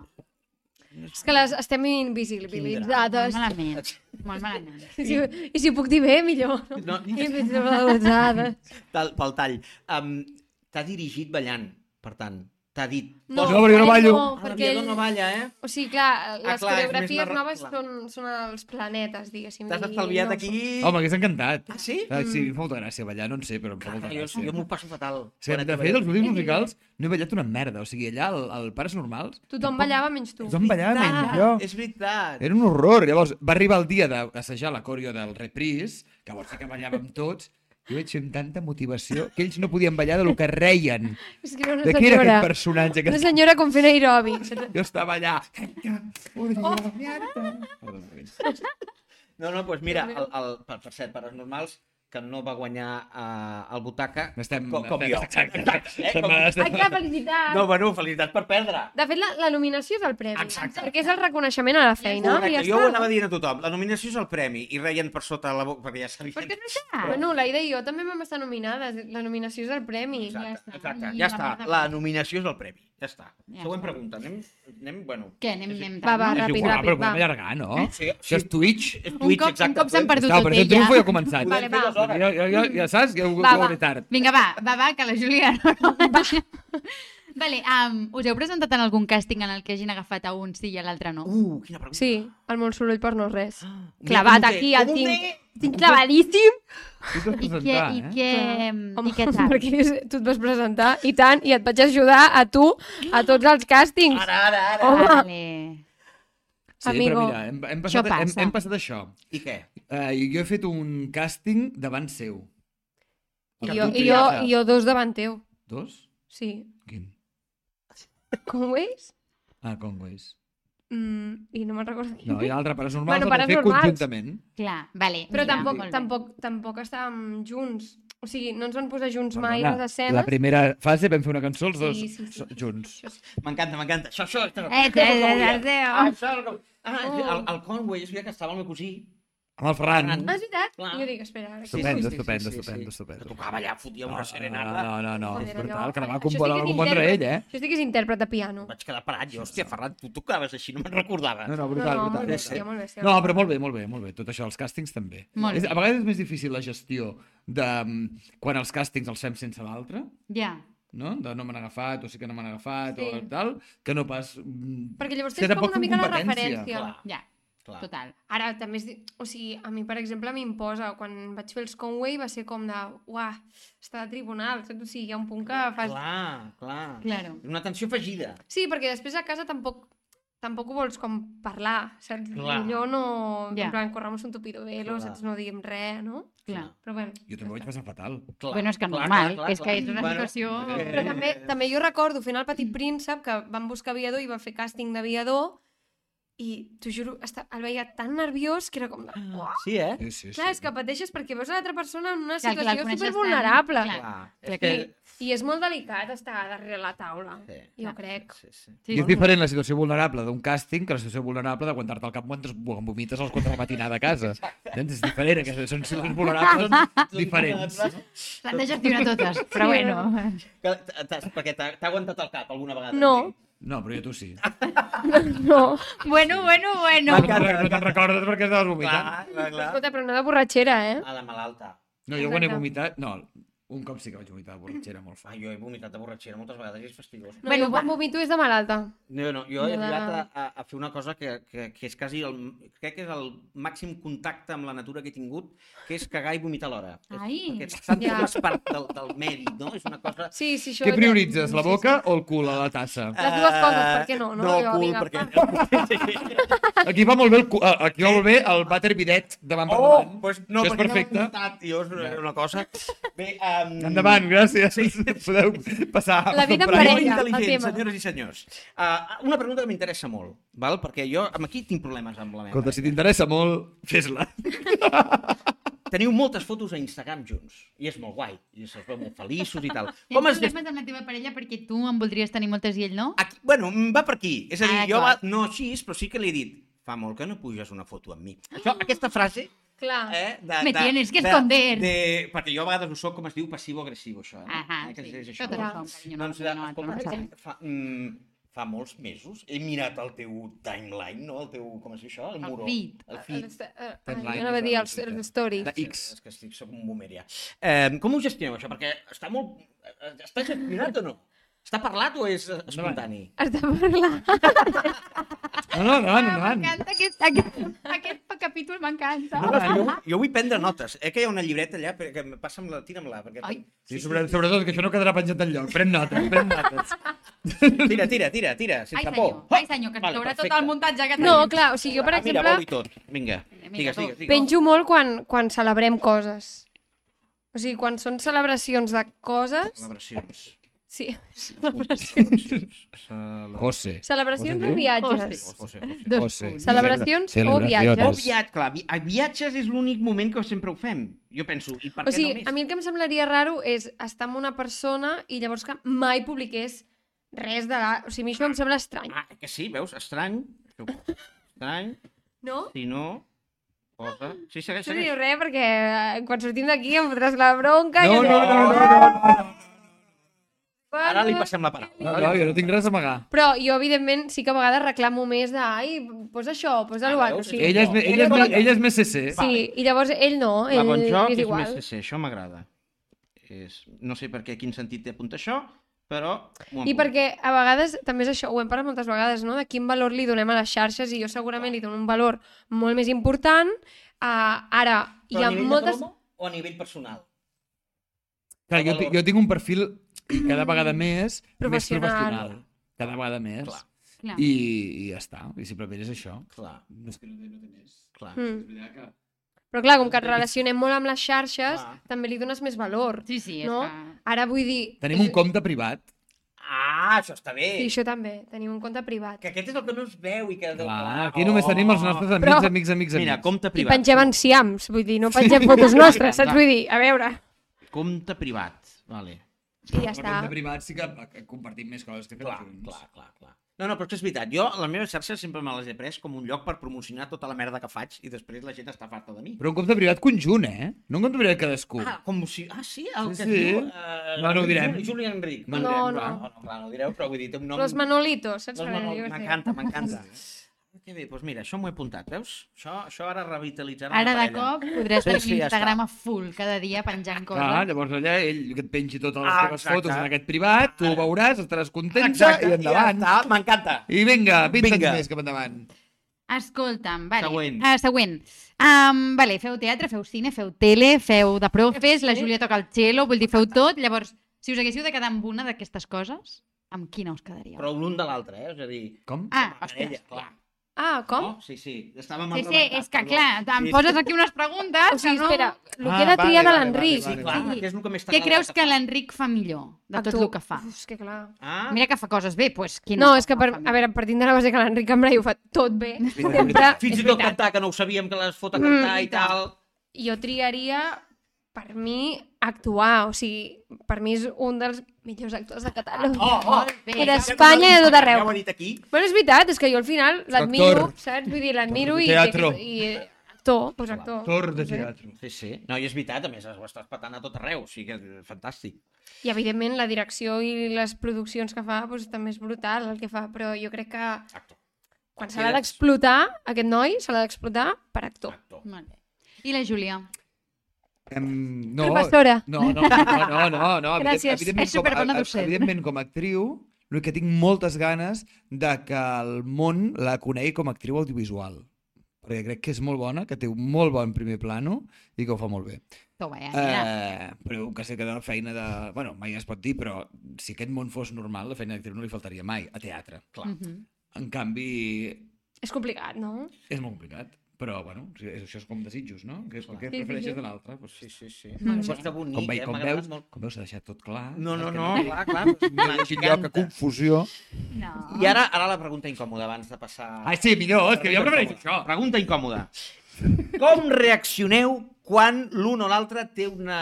És que les estem invisibilitzades. Molt malament. Molt malament. I si, I si puc dir bé, millor. No, Invisibilitzades. Tal, pel tall. Um, T'ha dirigit ballant, per tant. T'ha dit... No, No, perquè no ballo. No, Ah, perquè l'aviador no balla, eh? O sigui, clar, les clar, és coreografies narra- noves clar. són, són els planetes, diguéssim. T'has estalviat no aquí... Home, m'hagués encantat. Ah, sí? Ah, sí, em fa molta gràcia ballar, no en sé, però em fa molta Ah, jo, gràcia. jo m'ho passo fatal. Sí, de fet, els últims musicals no he ballat una merda. O sigui, allà, al, al Pares Normals, Tothom ballava menys tu. tothom ballava menys Ah, jo. és veritat. Era un horror. Llavors, va arribar el dia d'assajar la coreo del reprise, que llavors sí que ballàvem tots, i vaig amb tanta motivació que ells no podien ballar de lo que reien. És que era una De qui era senyora. aquest personatge? Que Una senyora com fent aeròbics. jo estava allà. Oh. No, no, doncs pues mira, el, el, per, per cert, per als normals, que no va guanyar uh, el Butaca Estem... com, com jo. Exacte. Eh? Estem, Com... clar, felicitats. No, bueno, felicitats per perdre. De fet, la, la nominació és el premi. Exacte. Perquè és el reconeixement a la feina. Correcte, i ja jo ho anava dient a tothom. La nominació és el premi i reien per sota la boca, perquè ja sabien... Perquè és veritat. Bueno, l'Aida i jo també vam estar nominades. La nominació és el premi. Exacte, Ja està. exacte, I ja la està. La nominació és el premi. Ja està. Ja Següent està. pregunta. Anem, anem bueno... Què, anem, anem Va, va, no? ràpid, igual, ràpid, però va. podem allargar, no? Sí, Això és Twitch. És Un Twitch, cop, un exacte. cop s'han perdut tot ella. triomfo ja ha començat. Vale, va. Ja, ja, ja, ja saps que ho, Va, va. veuré tard. Vinga, va, va, va, que la Júlia... No... vale, um, us heu presentat en algun càsting en el que hagin agafat a un sí i a l'altre no? Uh, quina pregunta. Sí, el molt soroll per no res. Mira Clavat aquí, el tinc, tinc clavadíssim. Tu t'has I què, presentat, i eh? què, Home, i què tal? perquè tu et vas presentar, i tant, i et vaig ajudar a tu, a tots els càstings. Ara, ara, ara. Home. Vale. Sí, Amigo. però mira, hem, hem, passat, Això hem, hem passat això. I què? Uh, jo he fet un càsting davant seu. I jo, i, jo. I jo dos davant teu. Dos? Sí. Quin? És? Ah, Conways. Mm, I no me'n recordo quin. No, hi ha l'altre pares normals, Bueno, pares fer normals. conjuntament. Clar, vale. Però mira, tampoc, bé. tampoc, tampoc estàvem junts. O sigui, no ens van posar junts mai Perdona, les escenes. La primera fase vam fer una cançó els dos Sí, sí, sí. junts. M'encanta, m'encanta. Això, això... això. Eh, eh, eh, eh, eh, Ah, oh. això, el, ah, el, el Conway, és veritat que estava el meu cosí. Amb el Ferran. Ferran. Ah, és veritat? Clar. Jo dic, espera. ara que- Estupendo, Sí, sí, sí, estupendo, sí, sí, estupendo, sí. estupendo. Que tocava allà, fotia una No, serenata. no, no, no, és Joder, brutal, allò- que la va sí compondre, la és va compondre ell, eh? Això sí que és intèrpret de piano. Vaig quedar parat, jo. Hòstia, Ferran, tu tocaves així, no me'n recordava. No, no, No, brutal, no, molt brutal. bèstia, molt bèstia. No, però molt bé, molt bé, molt bé. Tot això, els càstings també. Molt és, bé. a vegades és més difícil la gestió de mm, quan els càstings els fem sense l'altre, Ja. no? De no m'han agafat, o sí que no m'han agafat, Sí. o tal, que no pas... mm, Perquè llavors tens com una mica la referència. Clar, Ja, clar. total. Ara, també és... di- O sigui, a mi, per exemple, m'imposa. Quan vaig fer els Conway va ser com de... Uah, està de tribunal. Saps? O sigui, hi ha un punt que fas... Clar, clar. Claro. Una tensió afegida. Sí, perquè després a casa tampoc tampoc ho vols com parlar, saps? Clar. Millor no... Ja. En plan, corramos un tupido velo, Clar. saps? No diguem res, no? Clar. Però bueno, Jo també ho vaig passar fatal. Clar, Bueno, és que clar, normal, clar, clar, és que clar. és una Bueno, situació... eh, Però també, també jo recordo fent el Petit Príncep que van buscar aviador i van fer càsting d'aviador i t'ho juro, està, el veia tan nerviós que era com de... Uah. Sí, eh? Sí, sí, sí. Clar, és que pateixes perquè veus a l'altra persona en una Clar, situació supervulnerable. tant, Clar. Clar, És que... I, I és molt delicat estar darrere la taula, Sí. jo crec. Sí, sí. Sí, I és diferent la situació vulnerable d'un càsting que la situació vulnerable d'aguantar-te al cap mentre vomites als 4 de la matinada a casa. Entens? És diferent, que són situacions vulnerables diferents. S'han de gestionar totes, però Sí, bueno. Que Perquè t'ha t'ha aguantat el cap alguna vegada. No, No, però jo tu sí. no. Bueno, bueno, bueno. No, te'n no te'n recordes perquè estaves vomitant. Clar, clar, clar. Escolta, però no de borratxera, eh? A la malalta. No, jo quan he vomitat... No, un cop sí que vaig vomitar de borratxera molt Ah, fort. jo he vomitat de borratxera moltes vegades i és fastigós. No, Bueno, quan vomito és de malalta. No, no, jo he arribat a, a, a fer una cosa que, que, que és quasi el, crec que és el màxim contacte amb la natura que he tingut, que és cagar i vomitar alhora. Ai. Perquè tant Ja. formes part del, del medi, no? És una cosa... Sí, sí, això... Què prioritzes, la Sí, boca o el cul a la tassa? Les dues coses, per què no? No, No, Jo, cul, vinga, perquè... Aquí va molt bé el, cu- aquí va molt bé el vàter bidet davant per Oh, davant. pues no, Això és perquè perfecte. No he vomitat, tio, és una, una cosa. Bé, uh, Um, Endavant, gràcies. Podeu passar. La vida en parella. Molt el intel·ligent, tema. senyores i senyors. Uh, una pregunta que m'interessa molt, val? perquè jo amb aquí tinc problemes amb la meva. Escolta, si t'interessa molt, fes-la. Teniu moltes fotos a Instagram junts, i és molt guai, i es veu molt feliços i tal. Tens Com es... problemes amb la teva parella perquè tu en voldries tenir moltes i ell no? Aquí, bueno, mm, va per aquí. És a dir, Ah, jo va, no així, però sí que li he dit fa molt que no puges una foto amb mi. Això, aquesta frase... Clar. Eh, de, Me de, tienes que de- esconder. De, perquè jo a vegades ho soc, com es diu, passivo-agressiu, això. Eh? Ahà, eh, que sí. és això. Tot carinyo, no, doncs, no, eh, no, escolta, no, no, fa, mm, fa molts mesos he mirat el teu timeline, no? El teu, com es diu això? El, El muro. feed. El El, feed. eh, eh, Timeline, jo anava a dir els, el els stories. De X. És que estic, soc un boomer ja. Eh, com ho gestioneu, això? Perquè està molt... eh, Està gestionat o no? Està parlat o és espontani? Has de parlar. No, no, endavant, Ah, endavant. M'encanta aquest, aquest, aquest capítol, m'encanta. No, no, que jo, jo vull prendre notes. Eh que hi ha una llibreta allà, perquè em passa amb la... Tira'm-la, perquè... Ai. Sí, sobre, sobretot que això no quedarà penjat enlloc. Pren notes, pren notes. Tira, tira, tira, tira, sense Ai, por. senyor, ai, senyor, que ens Vale, caurà tot el muntatge que No, tenim. clar, o sigui, jo, per Ah, Mira, exemple, vol i tot. Vinga, Vinga, digues, digues, digues. penjo molt quan, quan celebrem coses. O sigui, quan són celebracions de coses... Celebracions. Sí, celebracions. Cele- José. Celebracions José o viatges? José, José. Celebracions o viatges? O viatge, clar, vi viatges és l'únic moment que sempre ho fem. Jo penso, i per O què sigui, no més? a mi el que em semblaria raro és estar amb una persona i llavors que mai publiqués res de la... O sigui, a mi això em sembla estrany. Ah, que sí, veus? Estrany. Estrany. No? Si no, posa... Sí, segueix, No segueix. diu res perquè eh, quan sortim d'aquí em fotràs la bronca. No, i no, no, no, no, no. Ara li passem la paraula. No, no, jo no tinc res a amagar. Però jo, evidentment, sí que a vegades reclamo més de ai, posa això, posa Ah, l'altre. O sigui, Ella és, ella és, ella és més CC. sí, i llavors ell no, La ell bon joc és és igual. més CC, això m'agrada. És... No sé per què, quin sentit té apuntar això, però... I perquè a vegades, també és això, ho hem parlat moltes vegades, no? de quin valor li donem a les xarxes i jo segurament li dono un valor molt més important. Uh, ara, hi Però ha a nivell moltes... de promo o a nivell personal? Clar, jo, jo tinc un perfil cada vegada més Professional. més professional. Cada vegada més. Clar. Clar. I, I ja està. I simplement és això. Clar, No és que- clar. Mm. Però clar, com que et relacionem molt amb les xarxes, Clar. també li dones més valor. Sí, sí, és No? que... Ara vull dir... Tenim un compte privat. Ah, això està bé. Sí, això també, tenim un compte privat. Que aquest és el que no es veu i que... Clar, aquí només tenim els nostres amics, Però- amics, amics, amics. Mira, compte I privat. pengem enciams, vull dir, no pengem fotos nostres, saps? Vull dir, a veure, Compte privat, vale. I ja està. compte privat sí que compartim més coses que fem Clar, junts. clar, clar, clar. No, no, però és que és veritat. Jo, les meves xarxes sempre me les he pres com un lloc per promocionar tota la merda que faig i després la gent està farta de mi. Però un compte privat conjunt, eh? No un compte privat cadascú. Ah, com si... Ah, sí? El Sí, que sí. diu... Uh, No, no ho direm. Juli, Enric. No, No, direm, no. no, no, clar, no ho direu, però vull dir, té un nom... Los Manolitos, saps? Los Perquè Manol- jo què sé. M'encanta, m'encanta. Que bé, doncs mira, això m'ho he apuntat, veus? Això, això ara revitalitzarà Ara la de cop podràs Sí, tenir sí, ja Instagram a full cada dia penjant coses. Clar, llavors allà ell que et pengi totes les Ah, teves exacte. fotos en aquest privat, tu ho veuràs, estaràs contenta Exacte, i endavant. Ja m'encanta. I vinga, 20 Vinga. anys més cap endavant. Escolta'm, vale. Següent. Uh, següent. Um, vale, feu teatre, feu cine, feu tele, feu de profes, la Júlia toca el cello, vull dir, feu tot. Llavors, si us haguéssiu de quedar amb una d'aquestes coses, amb quina us quedaríeu? Però l'un de l'altre, eh? És a dir... Com? Ah, parella, clar. Ah, com? No? Sí, sí, estàvem Sí, sí, és que clar, em Sí, poses sí. aquí unes preguntes O sigui, no... espera, el Ah, que he de vale, triar de vale, l'Enric. Sí, vale, Sí. que és el que més Què creus que l'Enric fa millor de tot el que fa? Uf, és que clar. Ah, Mira que fa coses bé, doncs quina No, és que, per, a veure, partint de la base que l'Enric Cambrai ho fa tot bé, sempre, fins i tot cantar, que no ho sabíem, que les fot a cantar Mm, i tal. jo triaria, per mi, actuar. O sigui, per mi és un dels millors actors de Catalunya. Oh, oh, bé. I d'Espanya i de tot arreu. Ja ho he dit aquí. Bueno, és veritat, és que jo al final l'admiro, saps? Vull dir, l'admiro i... Teatro. I, i, actor, doncs actor. Actor de teatre. Sí, sí. No, i és veritat, a més, ho estàs patant a tot arreu, o sigui que és fantàstic. I, evidentment, la direcció i les produccions que fa doncs, també és brutal el que fa, però jo crec que Actor. quan se l'ha d'explotar, aquest noi se l'ha d'explotar per actor. Actor. Molt bé. I la Júlia? Em, no, Professora. No, no, no, no, no, no. Gràcies. Evidentment, És superbona com, docent. evidentment, com a actriu, el que tinc moltes ganes de que el món la conegui com a actriu audiovisual. Perquè crec que és molt bona, que té un molt bon primer plano i que ho fa molt bé. Toma, ja, mira. Eh, però que sé que de la feina de... Bueno, mai es pot dir, però si aquest món fos normal, la feina d'actriu no li faltaria mai, a teatre. Clar. Mhm. En canvi, És complicat, no? és molt complicat. Però, bueno, això és com desitjos, no? Que, què Sí, sí, prefereixes sí. de l'altre? Pues, Sí, sí, sí. Això bé. està bonic, com, ve, eh? com, M'ha veus, molt. com veus, s'ha deixat tot clar. No, no, que no, té- clar, clar. No hi hagi lloc a confusió. No. I ara, ara la pregunta incòmoda, abans de passar... Ah, sí, millor, és que jo prefereixo això. Pregunta incòmoda. Com reaccioneu quan l'un o l'altre té una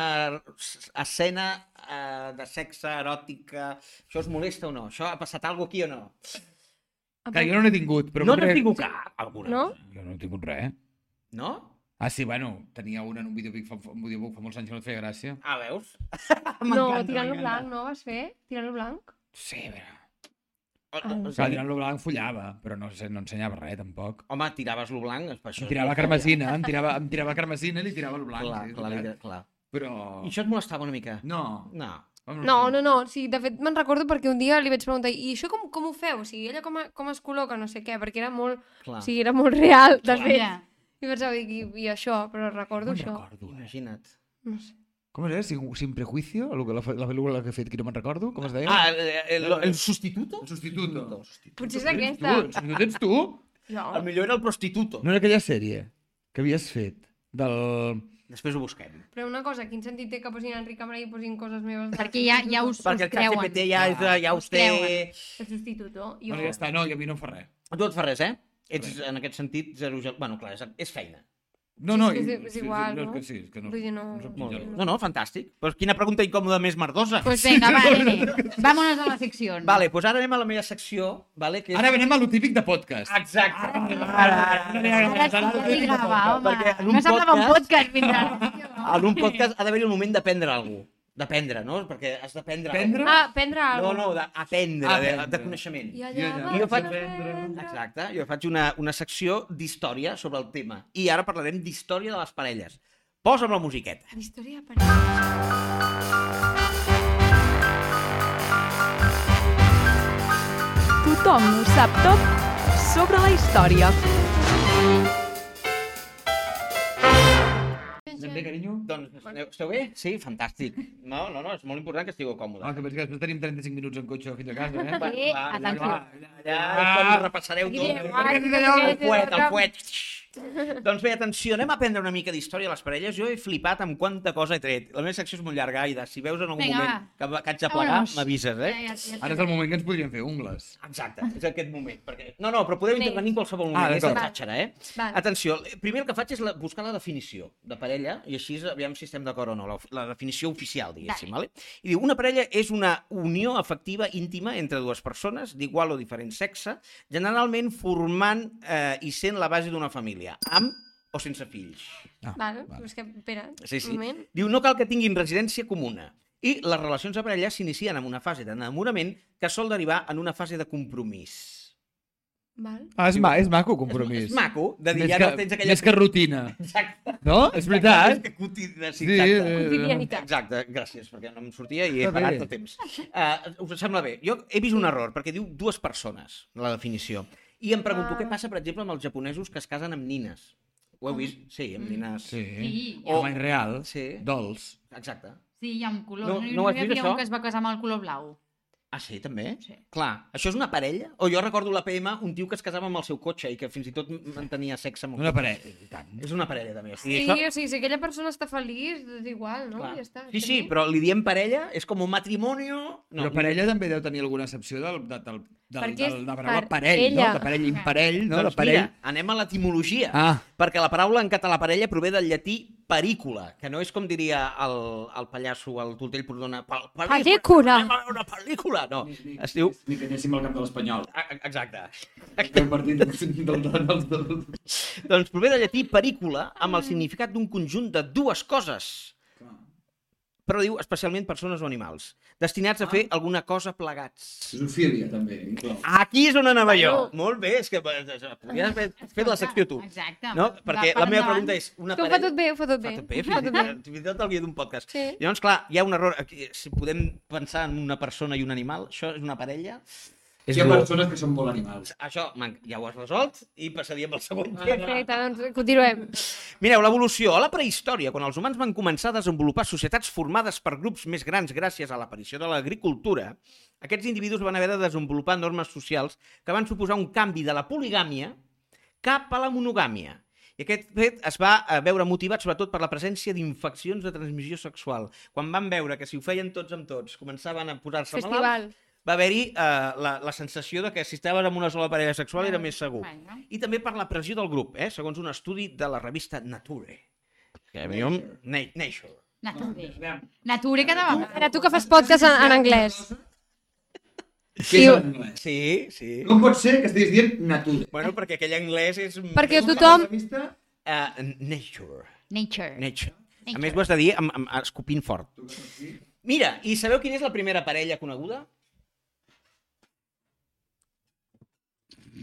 escena eh, de sexe eròtica? Això us molesta o no? Això ha passat alguna aquí o no? Que jo no n'he tingut, però... no n'has tingut cap? Alguna? No? Jo no he tingut res. No? Ah, sí, bueno, tenia una en un videobook fa, un videobook fa molts anys que no et feia gràcia. Ah, veus? No, tirant-lo blanc, no vas fer? Tirant-lo blanc? Sí, a veure... O- o- o Clar, sigui, tirant-lo blanc follava, però no, sé, no ensenyava res, tampoc. Home, tiraves lo blanc, és per això. Em tirava carmesina, em tirava, em tirava carmesina i li tirava el blanc. Clar, sí, clar, veritat. clar. Però... I això et molestava una mica? No. No. No, no, no. Sí, de fet, me'n recordo perquè un dia li vaig preguntar i això com, com ho feu? O sigui, ella com, a, com es col·loca, no sé què, perquè era molt... Clar. O sigui, era molt real, de Clar. fet. Ja. I pensava, i, i això, però recordo Me'n això. recordo. eh? Imagina't. No sé. Com es deia? Sin, sin prejuicio? El que- La, la pel·lícula que he fet, que no me'n recordo? Com es deia? Ah, el, el, el sustituto? el substituto. Potser és Tu, aquesta. el substituto ets tu? Jo. El millor era el prostituto. No era aquella sèrie que havies fet del... Després ho busquem. Però una cosa, quin sentit té que posin Enric Cambra i posin coses meves? Perquè ja, ja us, Perquè us el xat creuen. GPT ja, és, ja us Us té... creuen. El substituto. Jo... Bueno, ja està, no, i a mi no em fa res. Tu et fa res, eh? Ets, en aquest sentit, zero gel... Bueno, clar, és, és feina. No, Sí, no, és que i- és- és igual, no? no? És que sí, és que no... Vull dir, no-. Sí. No, no, fantàstic. Però quina pregunta incòmoda més merdosa. Pues vinga, va, nene. Vámonos a la secció. Vale, doncs ara anem a la meva secció, vale, que és... Ara venem a lo típic de podcast. Exacte. Ara, ara, ara, Ara sí que li grava, home. Perquè en un No semblava un podcast- fins ara. En un podcast ha d'haver-hi el moment d'aprendre alguna cosa. D'aprendre, no? Perquè has d'aprendre... Prendre? Ah, prendre alguna No, no, d'aprendre, de, de coneixement. I I allà allà- vas Jo faig- aprendre. Exacte, jo faig una, una secció d'història sobre el tema. I ara parlarem d'història de les parelles. Posa'm la musiqueta. Història de parella. Tothom ho sap tot sobre la història. Anem bé, carinyo? Doncs, esteu, esteu bé? Sí, fantàstic. No, no, no, és molt important que estigueu Ah, còmodes. que penso que després tenim 35 minuts en cotxe fins a casa, eh? Va, Sí, va, atenció. va, Ja, ja, repassareu tot. El fuet, el fuet. Doncs bé, atenció, anem a aprendre una mica d'història de les parelles. Jo he flipat amb quanta cosa he tret. La meva secció és molt llarga, Aida. Si veus en algun Vinga, moment que, que haig de plegar, m'avises, eh? Ja, ja, ja, Ara és el moment que ens podríem fer ungles. Exacte, és aquest moment. Perquè... No, no, però podeu intervenir en qualsevol moment. Ah, és la d'acord. xàxera, eh? Val. Atenció, primer el que faig és la, buscar la definició de parella, i així aviam si estem d'acord o no, la, la definició oficial, diguéssim. Vale. I diu, una parella és una unió afectiva íntima entre dues persones d'igual o diferent sexe, generalment formant eh, i sent la base d'una família, amb o sense fills. Ah, Val, vale. és que, espera, Sí, sí. un moment. Diu, no cal que tinguin residència comuna. I les relacions de parella s'inicien amb una fase d'enamorament que sol derivar en una fase de compromís. Val. Ah, és, ma és maco, compromís. És, és maco, de dir, Més ja que, no tens aquella... més que rutina. Exacte. No? És veritat. És que quotidianitat. Sí, exacte. eh, Quotidianitat. Exacte, gràcies, perquè no em sortia i he Està bé. parat a temps. Uh, us sembla bé? Jo he vist un error, perquè diu dues persones, la definició. I em pregunto Ah. què passa, per exemple, amb els japonesos que es casen amb nines. Ho heu vist? Sí, amb nines... Sí. Sí, O- Home, real. Sí. Dolç. Exacte. Sí, hi ha un color. No- No, no hi havia això? un que es va casar amb el color blau. Ah, sí, també? Sí. Clar, això és una parella? O jo recordo la PM, un tio que es casava amb el seu cotxe i que fins i tot mantenia sexe amb el Una cotxe. parella. I tant. És una parella, també. O sigui, Sí, això- o sigui, si aquella persona està feliç, és igual, no? Clar. Ja està. Sí, sí, però li diem parella, és com un matrimoni... No, Però parella també deu tenir alguna excepció del, del, del, del, del, de la paraula per parell, ella. no? De parell, imparell, no? Doncs de parell. mira, anem a l'etimologia. Ah, Perquè la paraula en català parella prové del llatí perícula, que no és com diria el, el pallasso, el Tortell Prodona, pel- Pel·lícula. Anem a veure una pel·lícula! No, es diu... Ni que anéssim al camp de l'Espanyol. Exacte. Un partit del, del, Doncs prové del llatí perícula amb el significat d'un conjunt de dues coses, però diu especialment persones o animals, destinats a fer alguna cosa plegats. Zoofília, també, inclou. Aquí és on anava jo. Bueno. Molt bé, és que eh, podries haver fet la secció tu. Exacte. No? Perquè per la meva endavant. pregunta és... Una Que ho fa tot bé, ho fa tot bé. Fa tot bé, Ho fa tot bé. fins i tot el guia d'un podcast. Sí. Llavors, clar, hi ha un error. Aquí, si podem pensar en una persona i un animal, això és una parella. És Hi ha bo. persones que són molt animals. Això man, ja ho has resolt i passaríem al segon tema. Perfecte, doncs continuem. Mireu, l'evolució. A la prehistòria, quan els humans van començar a desenvolupar societats formades per grups més grans gràcies a l'aparició de l'agricultura, aquests individus van haver de desenvolupar normes socials que van suposar un canvi de la poligàmia cap a la monogàmia I aquest fet es va eh, veure motivat sobretot per la presència d'infeccions de transmissió sexual. Quan van veure que si ho feien tots amb tots començaven a posar-se malalts. Va haver-hi eh, la, la sensació de que si estaves amb una sola parella sexual era més segur. I també per la pressió del grup, eh? segons un estudi de la revista Nature. Que a mi em... Nature. Nature. Nature cada vegada. Era tu que fas podcast en, en anglès. Anglès? Sí, sí. Com pot ser que estiguis dient natura? Bueno, perquè aquell anglès és... Perquè tothom... Uh, nature. Nature. Nature. A Nature. més, ho has de dir amb, amb, escopint fort. Mira, i sabeu quina és la primera parella coneguda?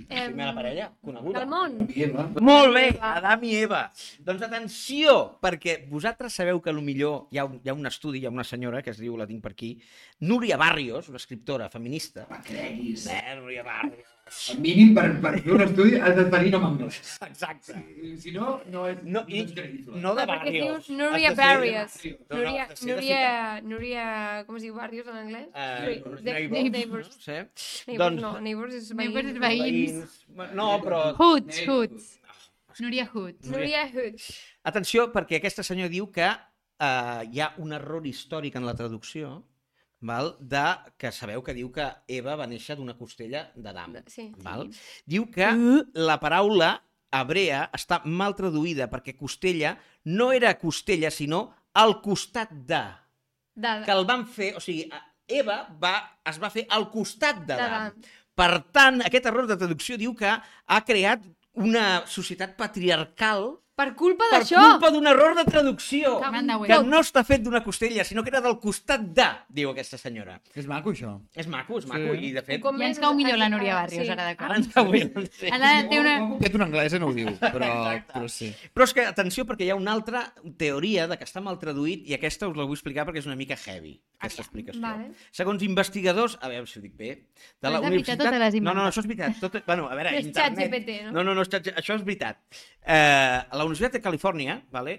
La primera parella coneguda. Del món. Eva. Molt bé, Adam i Eva. Doncs atenció, perquè vosaltres sabeu que millor hi ha, un, hi ha un estudi, hi ha una senyora que es diu, la tinc per aquí, Núria Barrios, una escriptora feminista. Va, creguis. Eh, Núria Barrios. Al mínim, per, per fer un estudi, has de tenir nom anglès. Exacte. Si, si no, no és, No, i, és creïble. no de Ah, Barrios. Núria Barrios. No, no, Núria, ser de Núria, Núria, com es diu Barrios en anglès? Eh, Neighbors. neighbors, Neighbors. Sí. Neighbors, Doncs- no, Neighbors és Neighbors és veïns. veïns. Veïns. No, però... Hoods, Hoods. Núria Hoods. Núria Hood. Atenció, perquè aquesta senyora diu que eh, hi ha un error històric en la traducció, val? De, que sabeu que diu que Eva va néixer d'una costella d'Adam. Sí. Val? Diu que la paraula hebrea està mal traduïda perquè costella no era costella, sinó al costat de. De, Que el van fer, o sigui, Eva va, es va fer al costat d'Adam. d'Adam. Per tant, aquest error de traducció diu que ha creat una societat patriarcal Per culpa per d'això! culpa d'un error de traducció. Que Manda, Que no està fet d'una costella, sinó que era del costat de, diu aquesta senyora. És maco, això. És maco, és maco, Sí. i de fet... Com Ja ens cau millor la Núria Barrios, sí. ara Ara d'acord. ens cau. Sí. Ara té una... Aquest un anglès no ho diu, però, però sí. Però és que, atenció, perquè hi ha una altra teoria de que està mal traduït i aquesta us la vull explicar perquè és una mica heavy, aquesta explicació. Vale. Segons investigadors, a veure si ho dic bé, de la o te l'has No, no, això és veritat. Tot... Bueno, a veure, No és internet... ChatGPT, no? No, no, no, és xat... això és veritat. Eh, a la Universitat de Califòrnia, vale,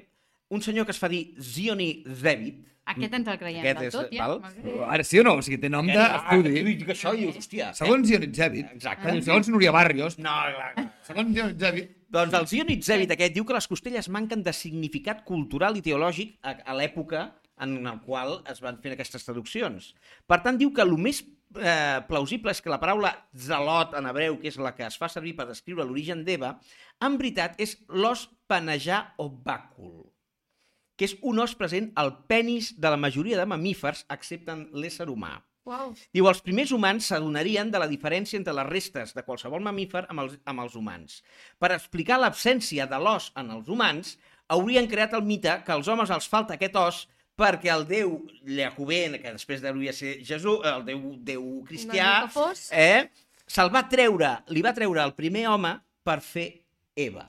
un senyor que es fa dir Zioni Zevit, Aquest ens el creiem Aquest del és, tot, ja. val? Ara sí o no? O sigui, té nom d'estudi. Ah, dic això i dius, hòstia... Segons Dionit Zèbit, Exacte. segons Núria Barrios, No, clar, clar. segons Dionit Zèbit, Doncs el Zionitzèvit aquest diu que les costelles manquen de significat cultural i teològic a, a l'època en el qual es van fer aquestes traduccions. Per tant, diu que el més eh, plausible és que la paraula zelot en hebreu, que és la que es fa servir per descriure l'origen d'Eva, en veritat és l'os panejar o bàcul, que és un os present al penis de la majoria de mamífers, excepte en l'ésser humà. Uau. Diu, els primers humans s'adonarien de la diferència entre les restes de qualsevol mamífer amb els, amb els humans. Per explicar l'absència de l'os en els humans, haurien creat el mite que als homes els falta aquest os perquè el déu Llacobé, que després hauria de ser Jesús, el déu, déu cristià, eh, se'l va treure, li va treure el primer home per fer Eva.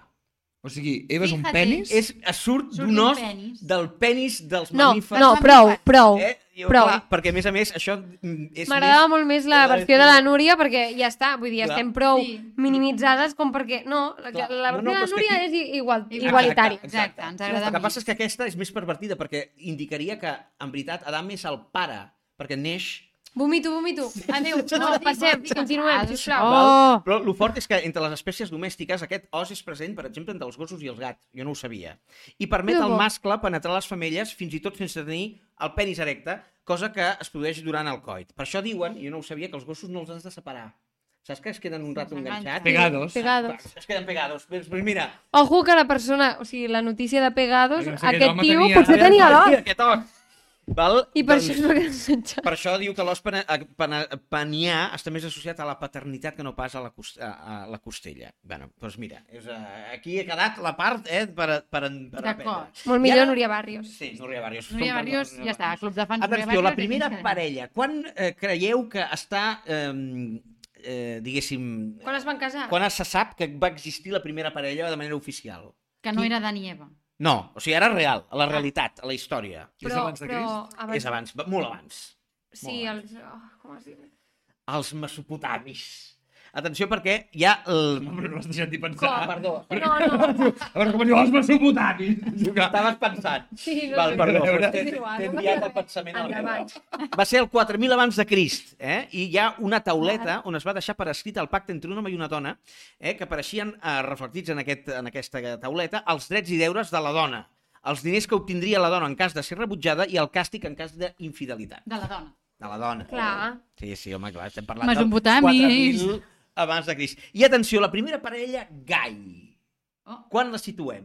O sigui, Eva és un Fíjate. penis, És, es surt Surt d'un d'un os penis. del penis dels No, mamífers. no, prou, prou. Eh? Jo, prou. clar, perquè, a més a més, això mm, és M'agradava molt més la la versió de la Núria perquè ja està, vull dir, Clar. estem prou Sí. minimitzades com perquè... No, la, Clar. la No, versió no, de però la és que Núria aquí- és igual, Exacte. igualitària. Exacte, ens agrada El que més. passa és que aquesta és més pervertida perquè indicaria que, en veritat, Adam és el pare, perquè neix... Vomito, vomito. Adéu. No, passem, continuem, sisplau. Oh! Però el fort és que entre les espècies domèstiques aquest os és present, per exemple, entre els gossos i els gats. Jo no ho sabia. I permet al mascle penetrar les femelles fins i tot sense tenir el penis erecte, cosa que es produeix durant el coit. Per això diuen, jo no ho sabia, que els gossos no els has de separar. Saps que es queden un rato enganxats? pegados. Pegados. Es queden pegados. Pues, pues mira, Ojo que la persona, o sigui, la notícia de Pegados, No sé aquest home tio tenia. potser tenia l'os. Aquest os. Val? I per Doncs- això quedar enganxat. Per això diu que l'os pena- eh, està més associat a la paternitat que no pas a la, cos- a, a la costella. bueno, doncs mira, és, uh, aquí ha quedat la part eh, per, per, per D'acord. Molt millor ara- Núria Barrios. Sí, Núria Barrios. Núria Som- Barrios, ja està, club de fans Núria Atenció, la Barrios, primera ens quedem. parella. Quan eh, creieu que està, eh, eh, diguéssim... Quan es van casar? Quan se sap que va existir la primera parella de manera oficial? Que no era Dani i Eva. No, o sigui, era real, a la realitat, a la història. És abans de però abans... És abans, molt abans. Sí, els... Oh, com es diu? els mesopotamis. Atenció perquè hi ha el... No, però no has deixat pensar. perdó. No, no. A veure, com diu els mesopotamis. Estaves pensant. Sí, no Val, perdó, A veure. t'he enviat el pensament al Endavant. Va ser el 4.000 abans de Crist, eh? i hi ha una tauleta on es va deixar per escrit el pacte entre un home i una dona, eh? que apareixien eh, reflectits en, aquest, en aquesta tauleta els drets i deures de la dona, els diners que obtindria la dona en cas de ser rebutjada i el càstig en cas d'infidelitat. De la dona. De la dona. Clar. Sí, sí, home, clar, estem parlant Mesopotamis. 4.000 abans de Crist. I atenció, la primera parella gai. Oh. Quan la situem?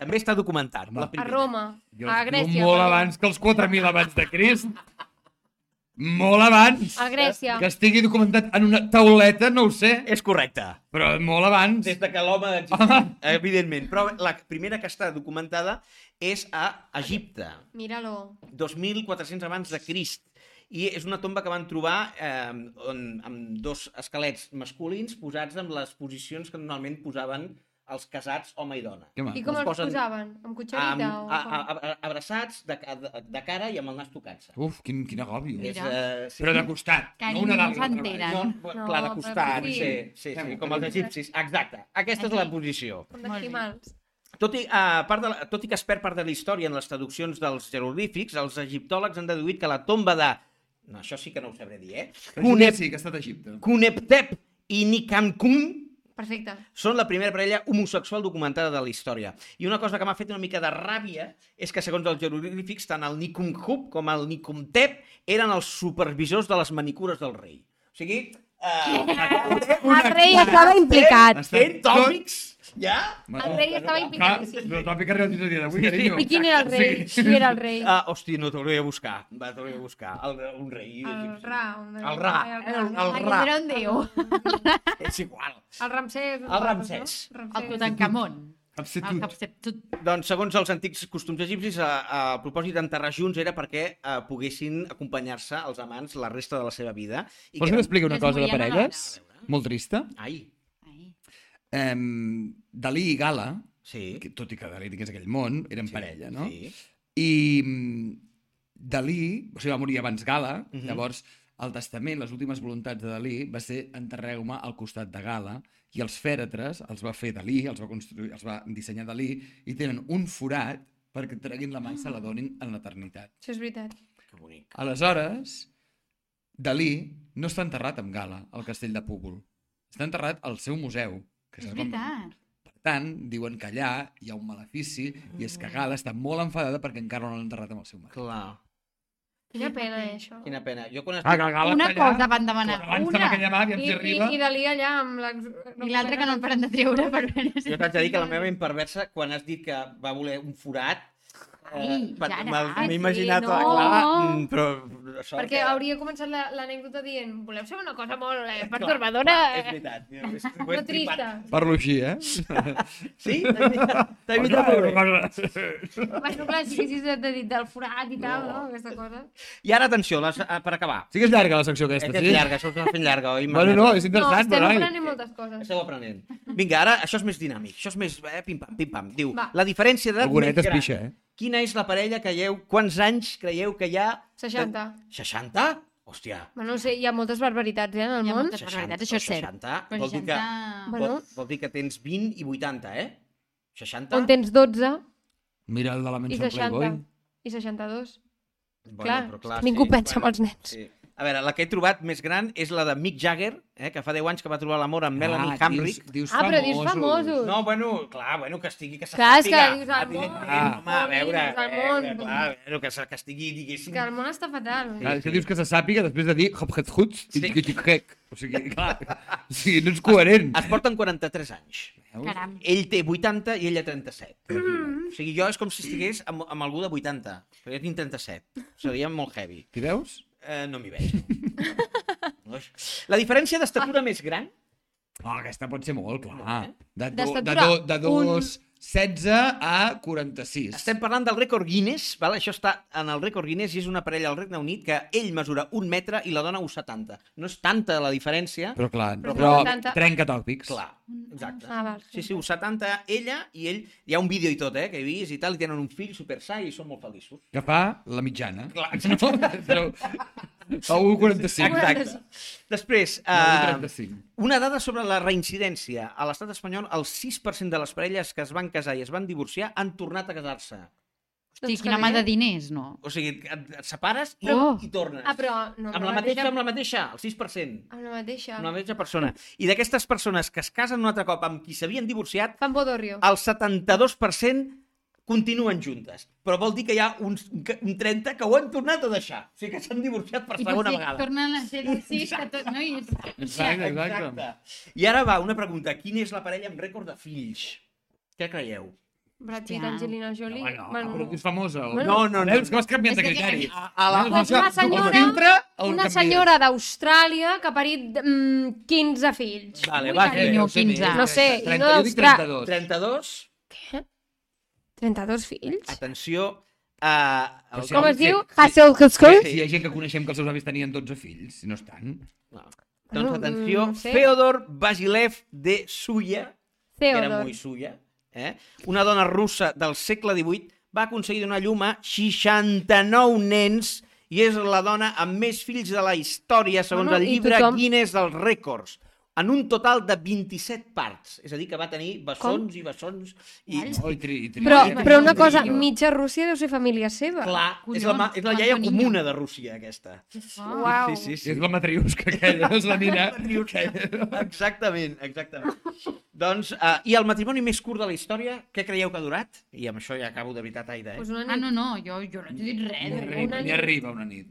També està documentat. Home. La A primera. Roma. Jo A Grècia. molt abans que els 4.000 abans de Crist. Molt abans. A Grècia. Que estigui documentat en una tauleta, no ho sé, És correcte. però molt abans. Des de que l'home existeix, evidentment. Però la primera que està documentada és a Egipte, Míralo. 2400 abans de Crist. I és una tomba que van trobar eh, on, amb dos esquelets masculins posats en les posicions que normalment posaven els casats, home i dona. I com Els els posen posaven? Amb cotxerita? Amb, o a, a, a, abraçats de, de, de cara i amb el nas tocant-se. Uf, quin, quin agòbio. És, eh, sí. Però de costat, Carinyo, no una no dalt. baix. No, No, clar, de però costat, sí. sí, sí, sí, com els egipcis. Exacte. Aquesta és la posició. Com d'esquimals. Tot i, a part de la, tot i que es perd part de la història en les traduccions dels jeroglífics, els egiptòlegs han deduït que la tomba de... No, això sí que no ho sabré dir, eh? Cunep, sí que ha estat a Egipte. Cuneptep i Nicancum Perfecte. són la primera parella homosexual documentada de la història. I una cosa que m'ha fet una mica de ràbia és que, segons els jeroglífics, tant el Nikumhub com el Nikumtep eren els supervisors de les manicures del rei. O sigui... Eh, El rei estava implicat. Està fent tòpics, ja? El rei estava implicadíssim. però tòpic que arriba fins al dia d'avui, carinyo. I quin era el rei? Qui era el rei? Ah, hòstia, no t'hauria de buscar. Va, t'hauria de buscar. El, un rei. El. Ra. El Ra. El, El, el Ra. era un déu. És igual. el Ramsès. El Ramsès. El Tutankamon. Cap ser El tu. Capseptut. Doncs, segons els antics costums egipcis, a, a, el propòsit d'enterrar junts era perquè a, poguessin acompanyar-se els amants la resta de la seva vida. I Vols que t'expliqui una Es cosa de parelles? Molt trista. Ai, Ai. Um, Dalí i Gala, sí. que, tot i que Dalí tingués aquell món, eren sí, parella, no? Sí. I mm, Dalí, o sigui, va morir abans Gala, Mhm. llavors el testament, les últimes voluntats de Dalí va ser enterreu-me al costat de Gala i els fèretres els va fer Dalí, els va, construir, els va dissenyar Dalí i tenen un forat perquè treguin la mà i se la donin en l'eternitat. Això és veritat. Que bonic. Aleshores, Dalí no està enterrat amb Gala al castell de Púbol. Està enterrat al seu museu. Que És és com... veritat. Per tant, diuen que allà hi ha un malefici i és que Gala està molt enfadada perquè encara no l'han enterrat amb el seu marit. Clar. Quina pena, eh, això. Quina pena. Jo quan Ah, estic... que Gala Una allà, cosa van demanar. Abans Una. aquella mà, aviam I, i, arriba. I Dalí allà amb l'ex... I l'altra que no el paren de treure per veure si... Jo t'haig de dir que la meva imperversa, quan has dit que va voler un forat, Ai, per- Jara. m'ha- m'he Sí, imaginat no. la Clara, mm, però això Perquè que... hauria començat la- l'anècdota dient voleu saber una cosa molt eh, Clar, pertorbadora? clar, És eh, veritat. És, ho no tripat. trista. Parlo així, eh? Sí? T'ha imitat- bé. Bueno, clar, si haguessis de dit del forat i tal, no? Aquesta cosa. I ara, atenció, les, eh, per acabar. Sí que és llarga la secció aquesta, que és sí? llarga, això s'està fent llarga, oi? Bueno, no, és No, interessant, estem però... ai. aprenent moltes coses. Esteu aprenent. Vinga, ara això és més dinàmic, això és més eh, pim-pam, pim-pam. Diu, Va. la diferència de... El gonet es pixa, eh? Quina és la parella que creieu, quants anys creieu que hi ha? 60. 60? Hòstia, Bueno, no sé, hi ha moltes barbaritats, eh, en el Hi ha món. moltes barbaritats, això és cert. 60, Però vol dir, que, 60... Bueno. vol, vol dir que tens 20 i 80, eh? 60? On tens 12 Mira el de la 60. Playboy. I 62. Bueno, clar, però clar, ningú sí, pensa en els nens. Sí. A veure, la que he trobat més gran és la de Mick Jagger, eh, que fa 10 anys que va trobar l'amor amb Melanie Ah, Hamrick. dius, dius Ah, però dius famosos. No, bueno, clar, bueno, que estigui, que se Clar, és que dius el món, Ah. home, a veure, dius el a veure, clar, veure, que, que estigui, diguéssim... Que el món està fatal. Ah, és que dius que se sàpiga després de dir hop het huts i Sí. tic tic hec. O sigui, clar, o sigui, no ets coherent. Es porten 43 anys. Caram. Ell té 80 i ella 37. O sigui, jo és com si estigués amb, amb algú de 80, però jo tinc 37. Seria molt heavy. T'hi veus? Eh, no m'hi veig. Ui. La diferència d'estatura més gran Oh, aquesta pot ser molt, clar. De, do, de, do, de dos 16 a 46. Estem parlant del rècord Guinness, val? això està en el rècord Guinness i és una parella al Regne Unit que ell mesura un metre i la dona 1,70. No és tanta la diferència, Però clar, Però però, tanta- trenca tòpics. clar, exacte. Ah, val. Sí, sí, 1,70 ella i ell, hi ha un vídeo i tot, eh, que he vist i tal, i tenen un fill super sa i són molt feliços. Que fa la mitjana. Clar, No? Però, A 1,45. Exacte. Després, uh, 1,35. una dada sobre la reincidència. A l'estat espanyol, el 6% de les parelles que es van casar i es van divorciar han tornat a casar-se. Hosti, Doncs quina mà de diners, no? O sigui, et, et separes i, Però- i tornes. Ah, però... No, amb la mateixa, amb la mateixa, el 6%. Amb la mateixa. Amb la mateixa persona. I d'aquestes persones que es casen un altre cop amb qui s'havien divorciat, Fan bodorrio. el 72% continuen juntes. Però vol dir que hi ha uns, un 30 que ho han tornat a deixar. O sigui que s'han divorciat per I segona potser vegada. tornen a ser sis, que tot... No? I... Exacte, exacte. I ara va, una pregunta. Quina és la parella amb rècord de fills? Què creieu? Brad Pitt, Ja. Angelina Jolie. No, Bueno, però és famosa. O... Bueno. No, no, no. Veus que vas canviant de És que- criteri. A, a la... No, una senyora- filtre una senyora d'Austràlia que ha parit mm, 15 fills. Vale, Ui, va, carinyo, Eh, 15. No sé, i 30, no jo dic d'Austra- 32. 32. 32 fills? Atenció. Uh, Però si Com es diu? Hassel sí, hi ha gent que coneixem que els seus avis tenien 12 fills, si no estan. no. Doncs atenció, no sé. Feodor Basilev de Suya, que era muy suya, eh? una dona russa del segle XVIII, va aconseguir donar llum a 69 nens i és la dona amb més fills de la història, segons Bueno, el i llibre tothom- Guinness dels rècords. En un total de 27 parts. És a dir, que va tenir bessons i bessons. I, Oh, i tri, i tri, Però, i tri- però una cosa, mitja Rússia deu ser família seva. clar, és Collons, la, ma- és la iaia comuna de Rússia, aquesta. Uau. Sí, sí, sí. És la matriusca aquella, és la nina. Exactament, exactament. doncs, uh, i el matrimoni més curt de la història, què creieu que ha durat? I amb això ja acabo de veritat, Aida, eh? Pues una Ah, nit. no, no, jo, jo no t'he dit res. Ni arriba, ni arriba una nit.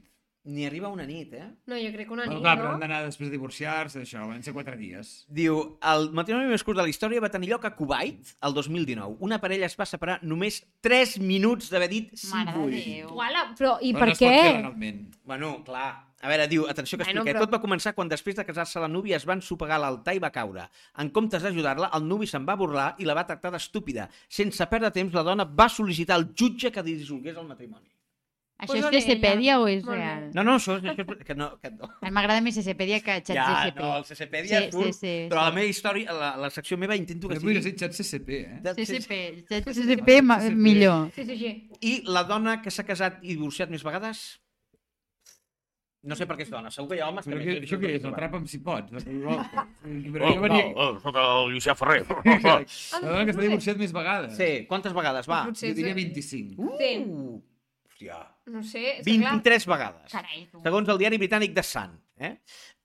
Ni arriba una nit, eh? No, jo crec que una nit, clar, però han no? d'anar després de divorciar-se, això, van ser 4 dies. Diu, el matrimoni més curt de la història va tenir lloc a Kuwait el 2019. Una parella es va separar només 3 minuts d'haver dit sí Mare de vull. Déu. Uala, però i Però per no es pot què? fer legalment. Bueno, clar. A veure, diu, atenció que Bueno, explica. però- Tot va començar quan després de casar-se la núvia es van sopegar l'altar i va caure. En comptes d'ajudar-la, el nuvi se'n va burlar i la va tractar d'estúpida. Sense perdre temps, la dona va sol·licitar al jutge que dissolgués el matrimoni. Això Pues és ella? CCpedia o és real? No, no, això és... Això és que no, que no. A mi m'agrada més CCpedia que Ja, ChatGPT. no, el CCpedia Sí, surt, sí, sí, però sí. la meva història, la, la secció meva intento que Però sigui... ser xat CCP, eh? de- CCP, CCP ma- CCP. millor. Sí, sí, sí. I la dona que s'ha casat i divorciat més vegades? No sé per què és dona, segur que hi ha homes que... Però vist això què que és? El trobar. trapa'm si pots. Però jo venia... oh, soc el Llucià Ferrer. La dona que s'ha divorciat més vegades. Sí, quantes vegades, va? Jo diria és- 25. Sí. Uh, hòstia. No sé, és que clar... 23 vegades. Carai, tu. Segons el diari britànic The Sun. Eh?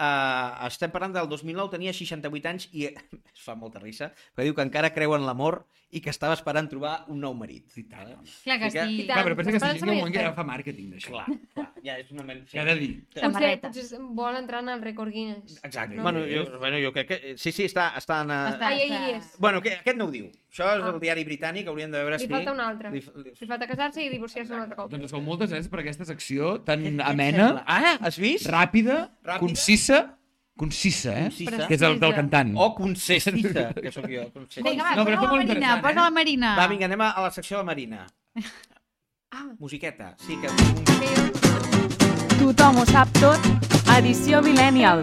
Uh, estem parlant del 2009, tenia 68 anys i es fa molta risa, perquè diu que encara creu en l'amor i que estava esperant trobar un nou marit. I tant. Clar que Sí que- sí. I tant. Clar, però pensa que si mai un que està. ja fa màrqueting d'això. Clar, clar, ja és una... men- Què ha de dir? Potser, potser vol entrar en el rècord Guinness. Exacte. No. Bueno, jo, bueno, jo crec que... Sí, sí, està, està en... Uh... Està- Ai, ai, ai, és. Bueno, que, aquest no ho diu. Això és Ah. el diari britànic, haurien de veure Li si... falta un altre. Li, li... Li falta casar-se i divorciar-se un altre cop. Doncs es fa moltes gràcies per aquesta secció tan amena? Ah, has vist? ràpida, Ràpida. concisa, concisa, eh? Concisa. Que és el del cantant. O concessita, que sóc jo. Concessita. Vinga, va, No, però posa la molt Marina, interessant, posa eh? la Marina. Va, vinga, anem a, a la secció de la Marina. Ah. Musiqueta. Sí, que... Tothom ho sap tot, edició Millennial.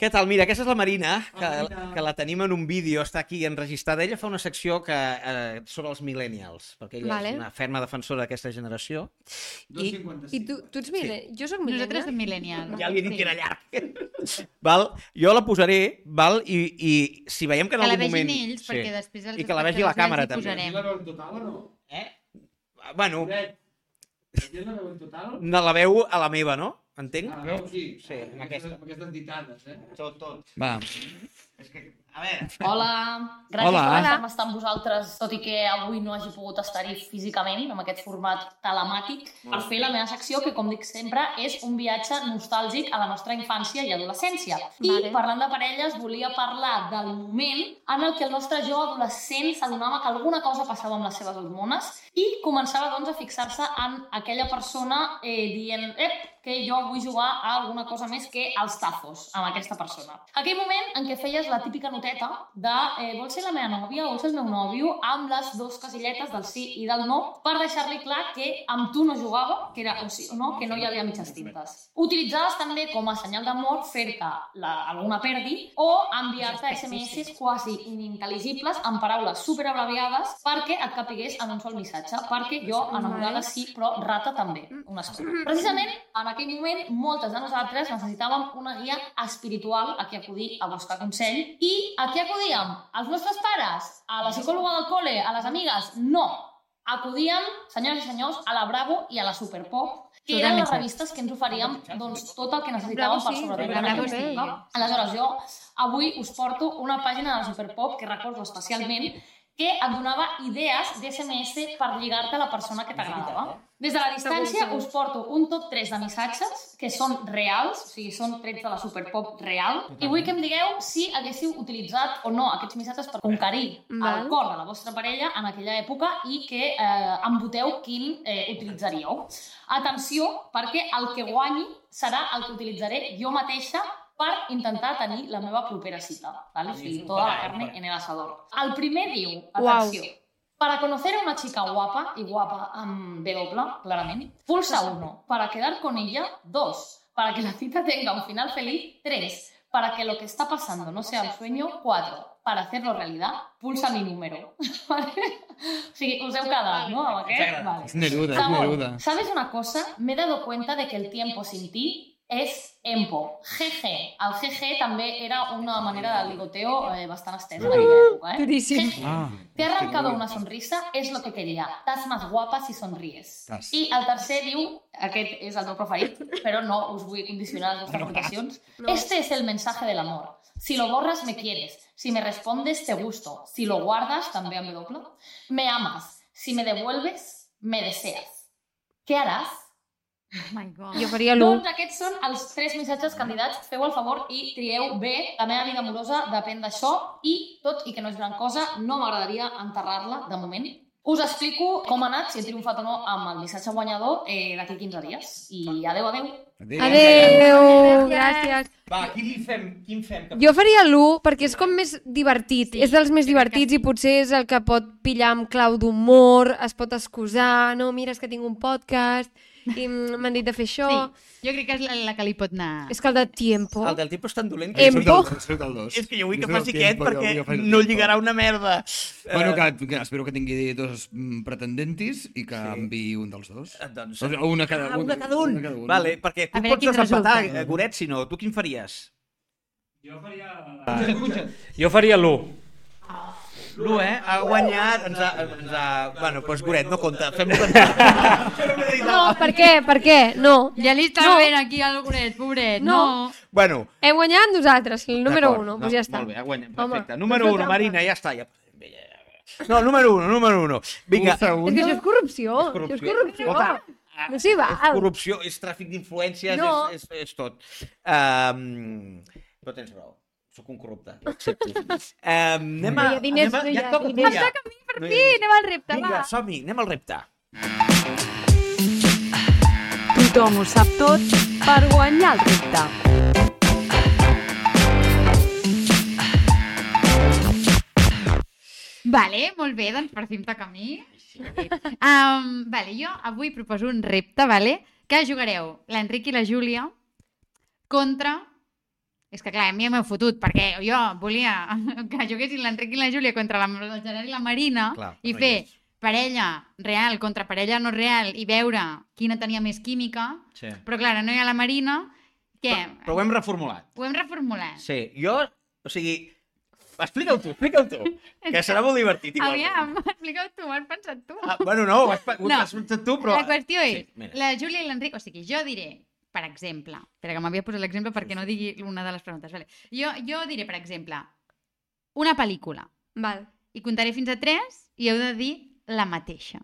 Què tal? Mira, aquesta és la Marina, que, que la tenim en un vídeo, està aquí enregistrada. Ella fa una secció que, eh, sobre els millennials, perquè ella Vale. és una ferma defensora d'aquesta generació. I 2,55. I tu, tu ets millennial? Jo sóc Nosaltres som millennial. millennials. ja li he dit que era llarg. val? Jo la posaré, val? I, i si veiem que en Que la algun vegin moment... ells, perquè després els I que la vegi la càmera, també. posarem. la veu en total o no? Eh? Bueno, Tens la veu en total? no la veu a la meva, no? Entenc? Ah, veu sí. Sí, amb aquesta. Amb aquestes ditades, eh? Tot, tot. Va, És que, a veure... Hola, gràcies Hola. per deixar-me estar amb vosaltres, tot i que avui no hagi pogut estar-hi físicament, amb aquest format telemàtic, per fer la meva secció, que com dic sempre, és un viatge nostàlgic a la nostra infància i adolescència. I Vale. parlant de parelles, volia parlar del moment en el que el nostre jo adolescent s'adonava que alguna cosa passava amb les seves hormones i començava doncs a fixar-se en aquella persona eh, dient ep, que jo vull jugar a alguna cosa més que als tafos amb aquesta persona. Aquell moment en què feies la típica pregunteta de eh, vols ser la meva nòvia o vols ser el meu nòvio amb les dos casilletes del sí i del no per deixar-li clar que amb tu no jugava, que era o sí o no, que no hi havia mitges tintes. Utilitzades també com a senyal d'amor fer-te alguna perdi o enviar-te SMS quasi inintel·ligibles amb paraules superabreviades perquè et capigués en un sol missatge, perquè jo enamorada sí, però rata també, una estona. Precisament, en aquell moment, moltes de nosaltres necessitàvem una guia espiritual a qui acudir a buscar consell i a qui acudíem? Als nostres pares? A la psicòloga del col·le? A les amigues? No! Acudíem, senyores i senyors, a la Bravo i a la Superpop, que eren les revistes que ens oferíem doncs, tot el que necessitàvem Bravo, per sobreviure sí. època. Aleshores, jo avui us porto una pàgina de la Superpop que recordo especialment que et donava idees d'SMS per lligar-te a la persona que t'agradava. Des de la distància us porto un top 3 de missatges que són reals, o sigui, són trets de la Superpop real, i vull que em digueu si haguéssiu utilitzat o no aquests missatges per conquerir el cor de la vostra parella en aquella època i que eh, em voteu quin eh, utilitzaríeu. Atenció, perquè el que guanyi serà el que utilitzaré jo mateixa per intentar tenir la meva propera cita. ¿vale? O sigui, toda la carne en el asador. El primer diu, atenció, Para conocer a una chica guapa, y guapa amb B doble, claramente, pulsa 1. Para quedar con ella, 2. Para que la cita tenga un final feliz, 3. Para que lo que está pasando no sea un sueño, 4. Para hacerlo realidad, pulsa mi número. ¿Vale? O sigui, us heu quedat, no? Amb aquest? Vale. Neruda, Segon, Neruda. ¿sabes una cosa? Me he dado cuenta de que el tiempo sin ti es empo. GG. El GG també era una manera de ligoteo eh, bastant estesa en aquella època, eh? GG. Ah, Te ha arrancado una sonrisa, es lo que quería. Estás más guapa si sonríes. Tas. I el tercer diu, aquest és el meu preferit, però no us vull condicionar les vostres aportacions. Este es el mensaje del amor. Si lo borras, me quieres. Si me respondes, te gusto. Si lo guardas, també amb doble. Me amas. Si me devuelves, me deseas. ¿Qué harás? Oh my God. Jo faria l'1. Doncs aquests són els tres missatges candidats. Feu el favor i trieu bé. La meva vida amorosa depèn d'això i, tot i que no és gran cosa, no m'agradaria enterrar-la de moment. Us explico com ha anat, si he triomfat o no amb el missatge guanyador eh, d'aquí 15 dies. I adeu, adeu. Adéu. Adéu, gràcies. Va, quin li fem? Quin fem? Que... Jo faria l'1 perquè és com més divertit. Sí, és dels més divertits i potser és el que pot pillar amb clau d'humor, es pot excusar, no, mira, és que tinc un podcast i mm, m'han dit de fer això. Sí, jo crec que és la, la que li pot anar... És que el de tiempo... El del tipus tan dolent que... Em- Surt el-. És que jo vull que el faci tiempo, aquest perquè jo- jo no tiempo. lligarà una merda. Bueno, Eh, que, que espero que tingui dos mm, pretendentes i que Sí. enviï un dels dos. eh, doncs, sigui, una cada, ah, una cada un. Una cada un. Vale, perquè tu pots desempatar, eh, Goret, si no. Tu quin faries? Jo faria... Jo faria l'1. L'1, eh? Ha guanyat, ens ha... Ens ha... Bueno, doncs Goret, no compta. Fem-ho. No, per què? Per què? No. Ja li està No. no. veient aquí el Goret, pobret. No. No. Bueno, Hem guanyat nosaltres, el número d'acord. 1, No, doncs ja està. Molt bé, ha guanyat. Home, Perfecte. Número no 1, trampa. Marina, ja està. Ja... No, número 1, número 1. Vinga. És que això és corrupció. És corrupció. Això és corrupció. Escolta, No s'hi va. És corrupció, és tràfic d'influències, No. és, és, és tot. Um, però tens raó. Soc un corrupte, ho accepto. Um, anem a... No hi ha diners, anem a, no hi ja ha et toca diners. ja. A mi, per No hi fi, diners. anem al repte, Vinga, va. som-hi, anem al repte. Tothom ho sap tot per guanyar el repte. Vale, molt bé, doncs per fi em toca a mi. Um, vale, jo avui proposo un repte, vale? Que jugareu l'Enric i la Júlia contra... És que clar, a mi m'heu fotut, perquè jo volia que juguessin l'Enric i la Júlia contra la, el Gerard i la Marina Clar, i no fer és. parella real contra parella no real i veure quina tenia més química, Sí. però clar, no hi ha la Marina, què? Però, però ho hem reformulat. Ho hem reformulat. Sí, jo... O sigui, explica-ho tu, explica-ho tu, que serà molt divertit. igualment. Aviam, explica-ho tu, ho has pensat tu. Ah, bueno, no, ho has, ho No. has pensat tu, però... La qüestió és, Sí, mira. la Júlia i l'Enric, o sigui, jo diré, per exemple, espera que m'havia posat l'exemple perquè no digui una de les preguntes, vale. jo, jo diré, per exemple, una pel·lícula, Val. i contaré fins a tres i heu de dir la mateixa.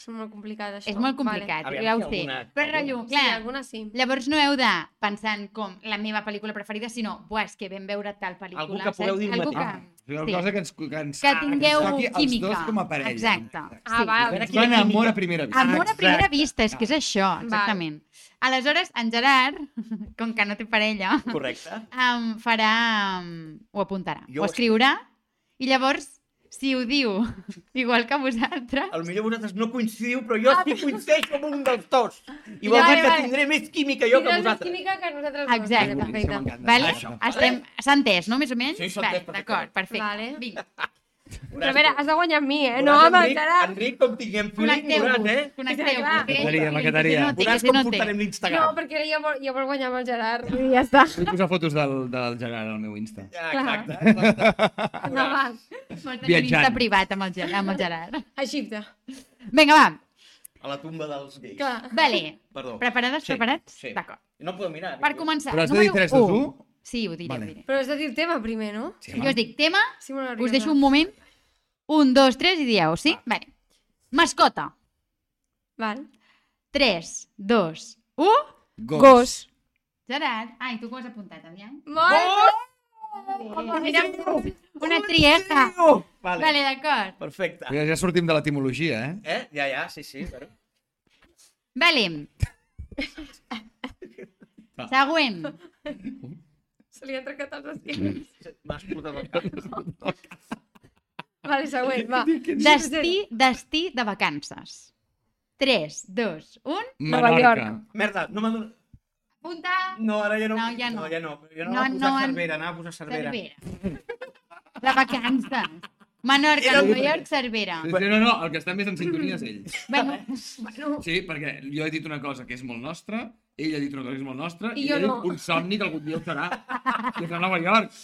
És molt complicat, això. És molt complicat, Aviam ja ho sé. alguna- Però rotllo, Sí, clar, alguna sí. llavors no heu de pensar en com la meva pel·lícula preferida, sinó, buah, és que vam veure tal pel·lícula, Algú que pugueu saps? dir el Algú mateix. que... Una Sí. cosa que ens, que ens, Que tingueu ens toqui els química. dos com a parella. Exacte. Ah, sí. va, veure quina van química. amor a primera vista. Amor a primera Exacte. vista, és que és això, exactament. Aleshores, en Gerard, com que no té parella, Correcte. um, farà... Um, ho apuntarà, Jo ho ho escriurà, i llavors, si ho diu igual que vosaltres, A lo millor vosaltres no coincidiu, però jo sí coincideixo amb un dels dos. I vol Vale, dir que vale. tindré més química jo que Tindràs més vosaltres. química que nosaltres dos. Exacte. Vale, Això perfecte. vale? Estem... S'ha entès, no, més o menys? Sí, s'ha Vale, entès D'acord, perfecte. Vale. Vinga, Però a veure, has de guanyar amb mi, eh? No el Enric, Gerard. Enric, com tinguem feeling, veuràs, eh? maquetaria. no té, Veuràs com no portarem No, l'Instagram. perquè ella vol, ja vol guanyar amb el Gerard. I ja està. Vull posar fotos del, del Gerard al meu Insta. Ja, exacte. exacte. Endavant. Vols tenir. Insta privat amb el, Ger- amb el Gerard. A Egipte. Vinga, va. A la tumba dels gais. Clar. Vale. Perdó. Preparades, Sí, preparats? sí. D'acord. No podeu mirar. Per començar, Però has de dir número 3, 2, u. 1? Sí, ho diré, Vale. ho diré. Però has de dir el tema primer, no? Sí, Jo us dic tema, Sí, us deixo un moment. Un, dos, tres i dieu, sí? Vale. Mascota. Val. 3, 2, 1. Gos. Gos. Gerard. Ai, tu ho has apuntat, aviam. Molt Mira, una trieja. Vale. Vale, d'acord. Perfecte. Ja, ja sortim de l'etimologia, eh? Eh? Ja, ja, sí, sí. Però... Vale. Següent. Se li han trencat els esquins. M'ha explotat el cap. Vale, següent, va. Destí, destí de vacances. 3, 2, 1. Nova York. Merda, no m'ha donat... Punta. No, ara ja no. No, ja no. no ja no. però Jo no, No, no, posar no, Cervera, anava a posar Cervera. Cervera. De vacances. Menorca, Era- Nova York, Cervera. No, no, el que està més en sintonia és ell. Bueno, Sí, perquè jo he dit una cosa que és molt nostra, ell ha dit una cosa que és molt nostra, I i, jo ell no. un somni que algun dia ho serà, que és a Nova York.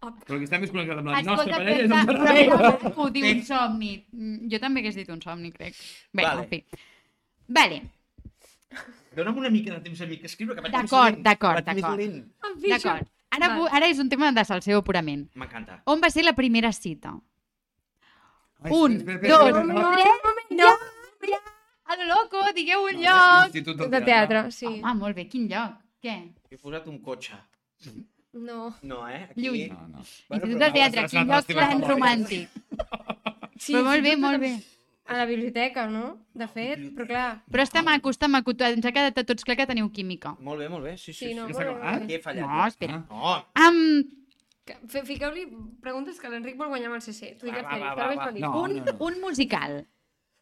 Però el que està més connectat amb la nostra escolta, parella és amb Ferrari. però, ho diu un somni. Mm, Jo també hagués dit un somni, crec. Bé, Vale. en fi. Vale, Dóna'm una mica de temps a mi que escriure, que vaig més D'acord, lent. d'acord, d'acord. d'acord. Ara, ara és un tema de salseo purament. M'encanta. On va ser la primera cita? Ai, Un, espera, espera, dos, espera, espera, tres, no! A lo loco, digueu un lloc! Institut del De teatre, sí. Home, molt bé, quin lloc? Què? He posat un cotxe. No. No, eh? Aquí... Lluny. No, no. Institut però de Teatre, anat lloc a tan romàntic. Sí, Però molt bé, molt a- bé. A la biblioteca, no? De fet, però clar. Però està maco, està maco. Ens ha quedat a tots clar que teniu química. Molt bé, molt bé. Sí, sí, Sí, sí. no, sí. molt Ah. Aquí he fallat. No, espera. No, Um, Fiqueu-li preguntes que l'Enric vol guanyar amb el CC. Tu digues Va, que va, ell, va, però. No, un, no, no. un musical.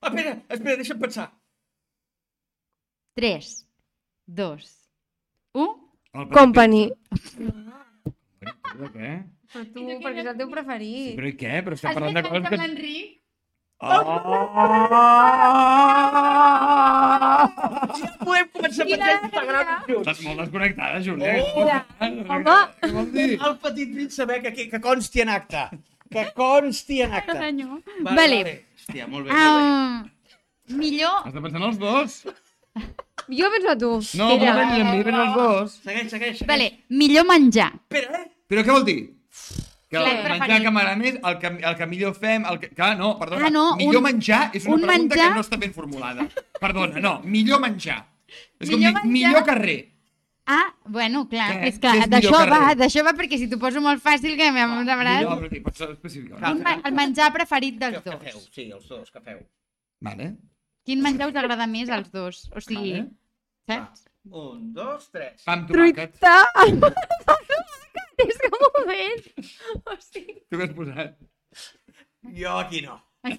Ah, espera, espera, deixa'm pensar. 3, 2, 1. Company. Però què? Però tu, perquè és el teu preferit. Però i què? Però estem parlant de coses que... l'Enric? Ja podem començar a penjar Instagram junts. Estàs molt desconnectada, Júlia. Oh! Home. Què vol dir? El petit príncipe, que, que, que consti en acte. Que consti en acte. Vale, Vale. vale. Hòstia, molt bé, molt bé. Um, millor... Has de pensar en els dos. Jo penso a tu. No, Mira. no amb mi, ven els dos. Segueix, segueix, segueix. Vale, millor menjar. Espera, eh? Però què vol dir? Que el Plat menjar preferit. que m'agrada més, el que, el que millor fem... El que... Clar, no, perdona. Ah, no, millor un- menjar és una un pregunta menjar- que no està ben formulada. Perdona, no. Millor menjar. És com Millor dir, menjar- millor carrer. Ah, bueno, clar, Què? és que Què és d'això millor va, carrer? d'això va, perquè si t'ho poso molt fàcil, que m'hem Millor, però sí, pots ser. Un, ma- el menjar preferit dels Que, que feu, dos. sí, els dos, que feu. Vale. Quin menjar us agrada més als dos? O sigui, Vale. saps? Un, dos, tres. Pa amb tomàquet. Truita. és que un moment. O sigui... Tu què has posat? Jo aquí no.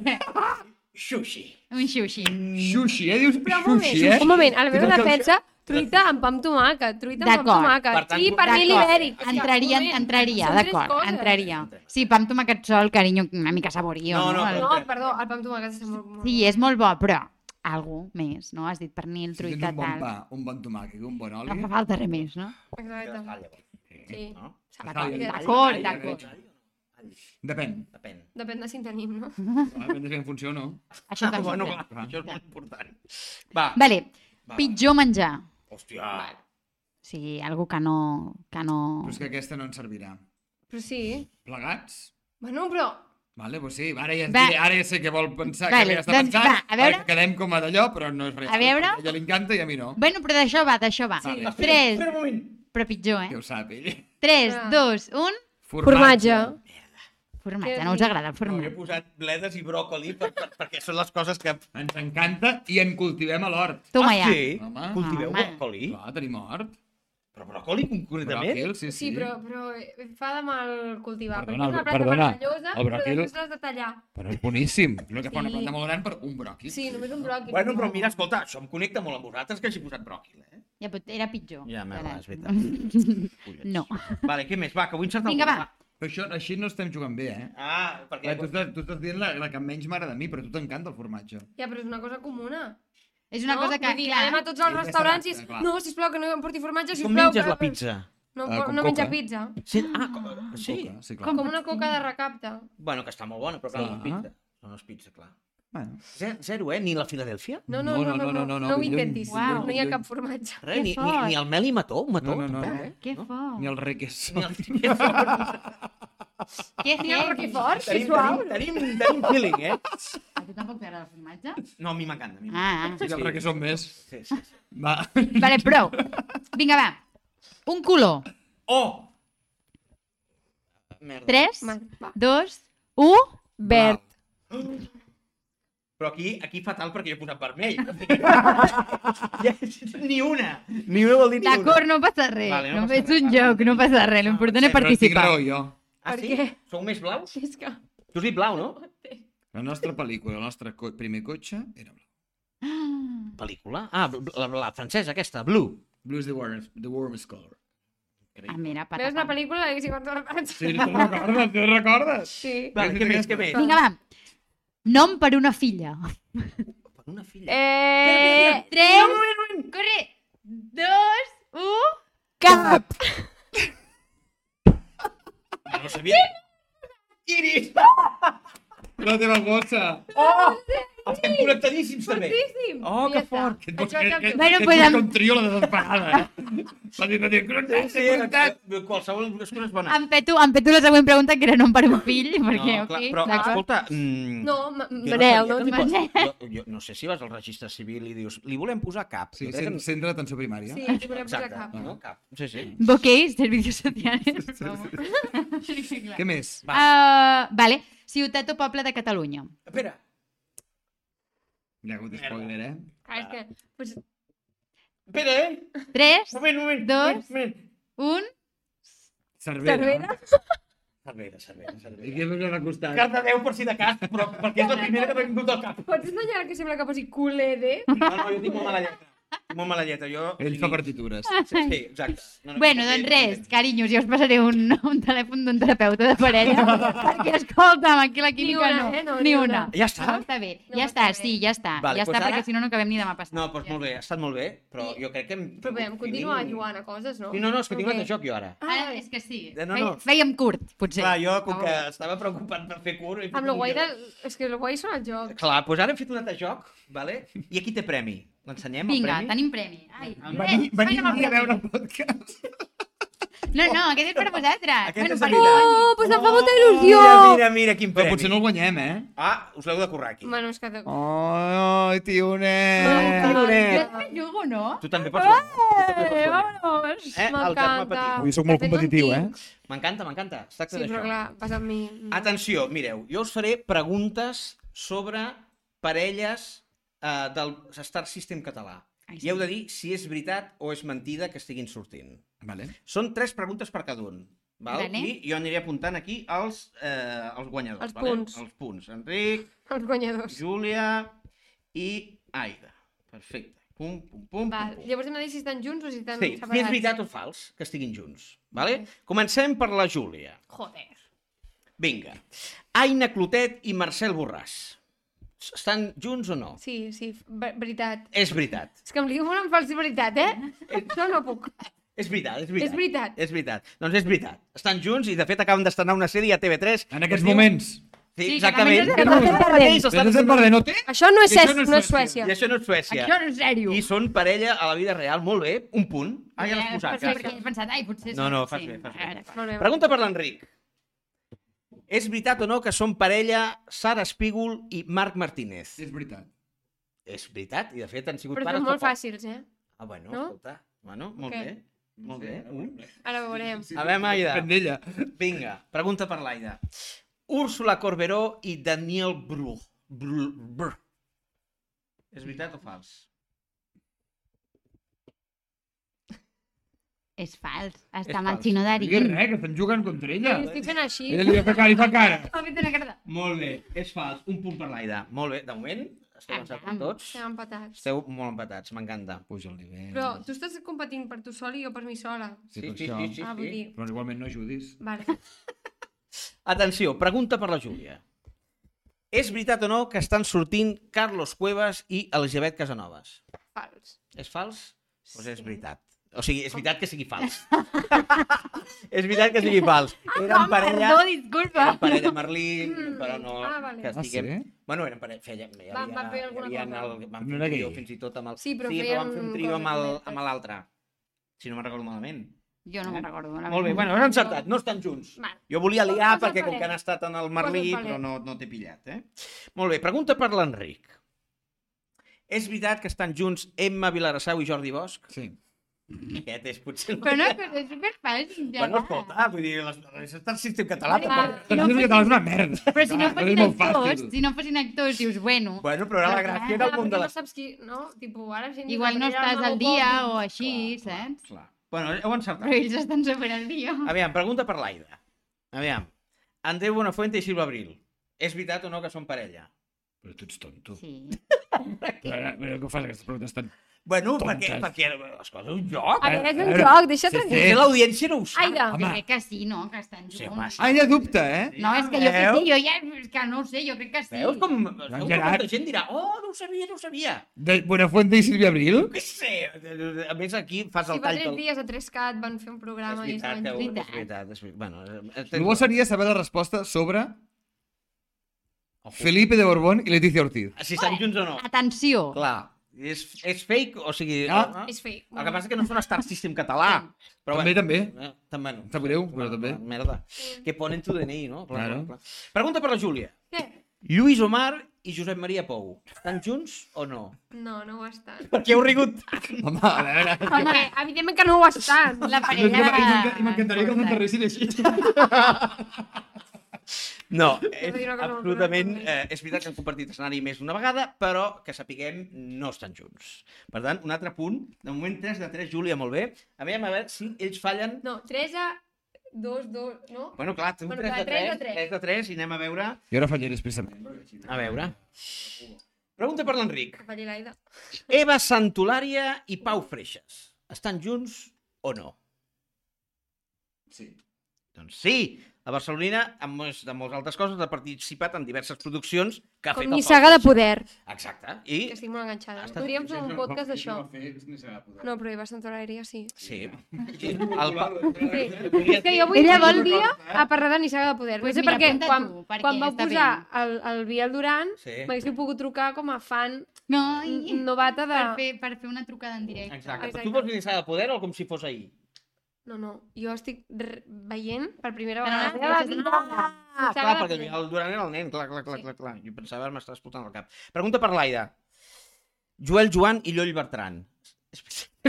Sushi. Un sushi. Sushi, eh? Dius Però un moment, sushi, eh? un moment, a la meva defensa, truita amb pa amb tomàquet, truita amb pa amb tomàquet. Per tant, sí, per mi l'ibèric. Entraria, entraria, d'acord, entraria. Sí, pa amb tomàquet sol, carinyo, una mica saborio, No, no? no, El- No, perdó, el pa amb tomàquet molt... molt Sí, és molt bo, però algú més, no? Has dit pernil, Si tens truita, un bon tal. pa, un bon tomàquet un bon oli... No fa falta res més, no? Exacte. Sí. No? D'acord, d'acord, d'acord. Depèn. Depèn. Depèn de si en tenim, no? Depèn de si en funciona o no. Això Ah, també. bueno, clar. clar, això és molt important. Va. Vale, va, pitjor menjar. va. Hòstia. Sí, algú que no... Que no... Però és que aquesta no ens servirà. Però sí. Plegats? Bueno, però... Vale, doncs sí, ara ja, Va. diré, ara ja sé què vol pensar, Vale, que ja està doncs pensant, va, a veure. perquè quedem com a d'allò, però no és res. A veure. A ella li encanta i a mi no. Bueno, però d'això va, d'això va. Sí. Espera, Tres, espera un moment. però pitjor, eh? ho sap ell. 3, Ah. 2, 1... Formatge. Formatge, Què no us agrada el No, jo he formatge? posat bledes i bròcoli per, per, perquè són les coses que... Ens encanta i en cultivem a l'hort. Toma ah, ja. sí? Home. Cultiveu Home. bròcoli? Clar, tenim hort. Però bròcoli concretament? Bròquil, sí, sí. Sí, però, però eh, fa de mal cultivar. Perdona, perquè és una planta perdona, meravellosa, el bròquil- però després l'has de tallar. Però és boníssim. No que fa una planta molt gran per un bròquil. Sí, només un bròquil. Bueno, però mira, escolta, això em connecta molt amb vosaltres que hagi posat bròquil, eh? Ja, però era pitjor. Ja, merda, és veritat. No. Vale, què més? Va, que vull encertar Vinga, va. Però això, així no estem jugant bé, eh? Ah, perquè... Clar, tu, estàs, tu estàs dient la, la que menys m'agrada a mi, però a tu t'encanta el formatge. Ja, però és una cosa comuna. És una no? cosa que, Vull dir, clar, anem a tots els Sí, restaurants i és és... clar. No, sisplau, que no em porti formatge, Com sisplau. menges que- la pizza? No, Ah, com no menja pizza. Sí, ah, com... sí. Coca, sí, clar. Com Com una coca de recapte. Bueno, que està molt bona, però clar, no és Clar. pizza. No, no és pizza, clar. Bueno. Zero, eh? Ni la Filadèlfia? No, no, no, no, no, no, no, ho lluny, intentis. Uau. No hi ha cap formatge. Res, Que ni, ni, ni el mel i mató, mató, No, no, no, tampoc, no. eh? que No? fort. Ni el requesó. Ni el... Tenim, Que Ni el que tenim, suau. tenim, tenim feeling, eh? Tu tampoc t'agrada el formatge? No, a mi m'encanta. a mi Ah, ah. Sí, el requesó més. Sí, sí, sí. Va. Vale, prou. Vinga, va. Un color. Oh! Merda. 3, Va, va. 2, 1... Verd. Però aquí, aquí fatal perquè jo he posat vermell. Ja, ni una. Ni una vol dir ni una. D'acord, no passa res. Vale, no no passa és un res. joc, no passa res. L'important és Però tinc participar. raó jo. Ah, Per sí? què? Sou més blaus? És que... Tu has dit blau, no? La nostra pel·lícula, el nostre co primer cotxe era blau. Pel·lícula? Ah, la, la francesa aquesta, Blue. Blue is the warmest, the warmest color. Ah, mira, Veus una pel·lícula de si recordes? Sí, te'n recordes? Te'n recordes? Sí. Vale, què més, què més? Vinga, va. Nom per una filla. Per una filla. Eh... 3, corre, 2, 1... Cap! No sabia. Iris! La teva gossa. Oh! Estem connectadíssims, també. Fortíssim! Oh, que fort. Que que, que, que- Bueno, que amb- un trio la desesperada, eh? Va dir, va dir, connectat, Sí, connectat. qualsevol excusa és bona. Em peto, em peto la següent pregunta, que era nom per un fill, perquè, no, clar, però, d'acord. escolta... Mm, No, Manel, no que t'hi li pots... pos- jo, no sé si vas al registre civil i dius li volem posar cap. Sí, que cent- centre d'atenció primària. Sí, t'hi volem posar cap. no? cap. Sí, sí. Ok, servicios sociales. Què més? Va. Uh, vale, ciutat o poble de Catalunya. Espera. Ja ha hagut spoiler, eh? Ah, és que... Pues, Espera, eh? 3, Un moment, moment. Dos. Un moment. 1... Cervera. Cervera? Cervera, cervera, I cervera. què és el que t'ha costat? Cardedeu per si de cas, però perquè és la primera que m'ha vingut al cap. Pots ensenyar que sembla que posi culede? No, no, jo tinc molt mala lletra. Tinc molt mala lletra, jo... Ell fa partitures. Sí, sí, exacte. No, no, Bueno, no, doncs no, res, no, carinyos, jo us passaré un, un telèfon d'un terapeuta de parella, perquè, escolta'm, aquí la clínica una, no, eh? No, ni ni una. una. Ja està? No, està bé, No ja està bé. sí, ja està, Vale, ja pues està, ara- perquè si no, no acabem ni demà passat. No, doncs molt bé, ha estat molt bé, però I- jo crec que hem... Però podem continuar feeling. jugant a coses, no? Sí, no, no, és que tinc Ok. l'altre joc jo ara. Ah, Ara, és que sí, Eh, no, no. Fèiem curt, potser. Clar, jo, com que estava preocupat per fer curt... Amb lo guai del... És que lo guai són els jocs. Clar, doncs ara hem fet un altre joc, vale? i aquí té premi. L'ensenyem, el Vinga, premi? tenim premi. Ai, Venim, res, venim aquí a veure el podcast. No, no, aquest és per vosaltres. Aquest és per. Oh, pues em fa molta il·lusió! Mira, mira, mira quin Però premi. potser no el guanyem, eh? Ah, us l'heu de currar aquí. Bueno, és que... te- Ai, tionet! Tionet. Jo també jugo, no? Tu també pots guanyar. Tu també pots Eh, guanyar. vámonos. Eh, el Germà M'encanta. Petit. Avui sóc molt De fet, no en competitiu, eh? tinc. M'encanta, m'encanta. Es tracta Sí, però clar, passa amb mi. Atenció, mireu, jo us faré preguntes sobre parelles eh, del Star System català. Ai, I heu de dir si és veritat o és mentida que estiguin sortint. Vale. Són tres preguntes per cada un. Val? Vale. I jo aniré apuntant aquí els, eh, els guanyadors. Els vale? punts. Els punts. Enric, Els guanyadors. Júlia i Aida. Perfecte. Pum, pum, pum, Val. pum, pum. Llavors hem de dir si estan junts o si estan Sí, si separats. és veritat o fals que estiguin junts. Vale? Comencem per la Júlia. Joder. Vinga. Aina Clotet i Marcel Borràs. Estan junts o no? Sí, sí, ver- veritat. És veritat. És que em ligo molt amb fals veritat, eh? Això no puc. És veritat, és veritat. És veritat. És veritat. Doncs és veritat. Estan junts i, de fet, acaben d'estrenar una sèrie a TV3. En aquests moments. Sí, Sí, que exactament. Que no, estem no, perdent, no té? Això no és, això no és no és Suècia. I això no és Suècia. Això no és sèrio. I són parella a la vida real. Molt bé. Un punt. Ah, ja l'has Eh, posat. Gràcies. he pensat, ai, potser... No, no, fas sí. bé, fas bé. Pregunta per l'Enric. És veritat o no que són parella Sara Espígol i Marc Martínez? És veritat. És veritat, i de fet han sigut Però pares... són molt fàcils, eh? Ah, bueno, No? escolta. Bueno, molt Què? bé. Molt bé. Uh. Ara ho veurem. A veure, Aida. Vinga, pregunta per l'Aida. Úrsula Corberó i Daniel Bru. Bru. Bru. És veritat o fals? És fals. És Està amb el xino Digues d'Arín. res, que estan jugant contra ella. Jo estic fent així. Ella li va fer cara i fa cara. Ha fet una cara. Molt bé, és fals. Un punt per l'Aida. Molt bé, de moment esteu tots. Estem empatats. Esteu molt empatats, m'encanta. Puja el nivell. Però tu estàs competint per tu sol i jo per mi sola. Sí, Sí, sí, sí, sí. Ah, dir... Però igualment no ajudis. Vale. Atenció, pregunta per la Júlia. És veritat o no que estan sortint Carlos Cuevas i Elisabet Casanovas? Fals. És fals? Doncs és Sí. veritat. O sigui, és veritat que sigui fals. és veritat que sigui fals. Eren parella... Perdó, disculpa. Eren parella Merlín, però no... Ah, vale. Que Ah, estiguem... sí? Bueno, eren parella... Feia, hi Van- van fer alguna havia cosa. El, van No fer era un trio fins i tot amb el... Sí, però sí, però van fer un trio amb el- amb l'altre. Si no me'n recordo malament. Jo no me'n recordo. malament. Molt bé, bueno, has encertat, no estan junts. Vale. Jo volia liar Posa perquè com que han estat en el Merlí, però no, no t'he pillat, eh? Molt bé, pregunta per l'Enric. És veritat que estan junts Emma Vilarassau i Jordi Bosch? Sí. Aquest és potser... el Però no, que- però és superfàcil. Ja Bueno, escolta, vull dir, les, les, el sistema català. Ah, tampoc. El sistema català és una merda. Però si no fossin actors, fàcil. si no fossin actors, dius, bueno, Bueno, però ara la gràcia era el món de no les... saps qui... No? Tipo, ara gent... igual no estàs al dia o així, saps? Clar. Bueno, heu encertat. Però ells estan super al dia. Aviam, pregunta per l'Aida. Aviam. Andreu Buenafuente i Silva Abril. És veritat o no que són parella? Però tu ets tonto. Sí. Però, però què fas aquestes preguntes tan... Bueno, Tontes. perquè, perquè, escolta, un joc. A veure, és un Eh, joc, deixa sí, tranquil. Potser l'audiència no ho sap. Jo Home. crec que sí, no? Que estan Sí, junts. home, sí. Ah, ella dubta, eh? No, és que jo que Veus? sí, jo ja... És que no ho sé, jo crec que sí. Veus com... Que Gerard. molta gent dirà, oh, no ho sabia, no ho sabia. De Buenafuente i Sílvia Abril? Què sé? A més, aquí fas el fa tall... tres pel- dies a 3CAT van fer un programa És i veritat, ho- junts. és veritat, és veritat. Bueno, eh, El bo seria saber la resposta sobre. Felipe de Borbón i Leticia Ortiz. Si estan junts o no. Atenció. Clar, és, és fake, o sigui... Ah. És fake. El que passa és que no són Star System català. Però També, bueno, també. Eh, també no. Sap greu, però també. Merda. Que ponen tu DNI, no? Clar, Claro. clar. Pregunta per la Júlia. Què? Lluís Omar i Josep Maria Pou. Estan junts o no? No, no ho estan. Per què heu rigut? Home, a veure... Home, evidentment que no ho estan. La parella... I m'encantaria que els enterressin així. No, és absolutament... Eh, és veritat que han compartit escenari més d'una vegada, però que sapiguem, no estan junts. Per tant, un altre punt. De moment, 3 de 3, Júlia, molt bé. A veure, a veure si ells fallen... No, 3 a 2, 2, no? Bueno, clar, tu Bueno, 3 clar, de tres 3, de 3 de 3, i anem a veure... Jo ara fallaré expressament. A veure. Pregunta per l'Enric. Eva Santolària i Pau Freixas. Estan junts o no? Sí. Doncs sí. A Barcelona, amb, molts, amb moltes altres coses, ha participat en diverses produccions que ha Com fet el Pau nissaga de poder. Exacte. I... Que estic molt enganxada. Estat- Podríem fer un podcast d'això. No. No, però Eva Santolària sí. Sí. sí. El. Sí. És que jo vull Ella vol un dia a parlar de nissaga de poder. Pues no sé mira, perquè quan, tu, perquè quan vau posar el, el Biel Duran Sí. m'haguéssiu pogut trucar com a fan No, novata de... per, fer, per fer una trucada en directe. Exacte. Exacte. tu vols iniciar de poder o com si fos ahir? No, no, jo estic veient per primera vegada. no, la no, vida. no. Ah, clar, perquè el Duran era el nen, clar, clar, clar, clar, clar. Jo pensava, m'està explotant el cap. Pregunta per l'Aida. Joel Joan i Lloll Bertran.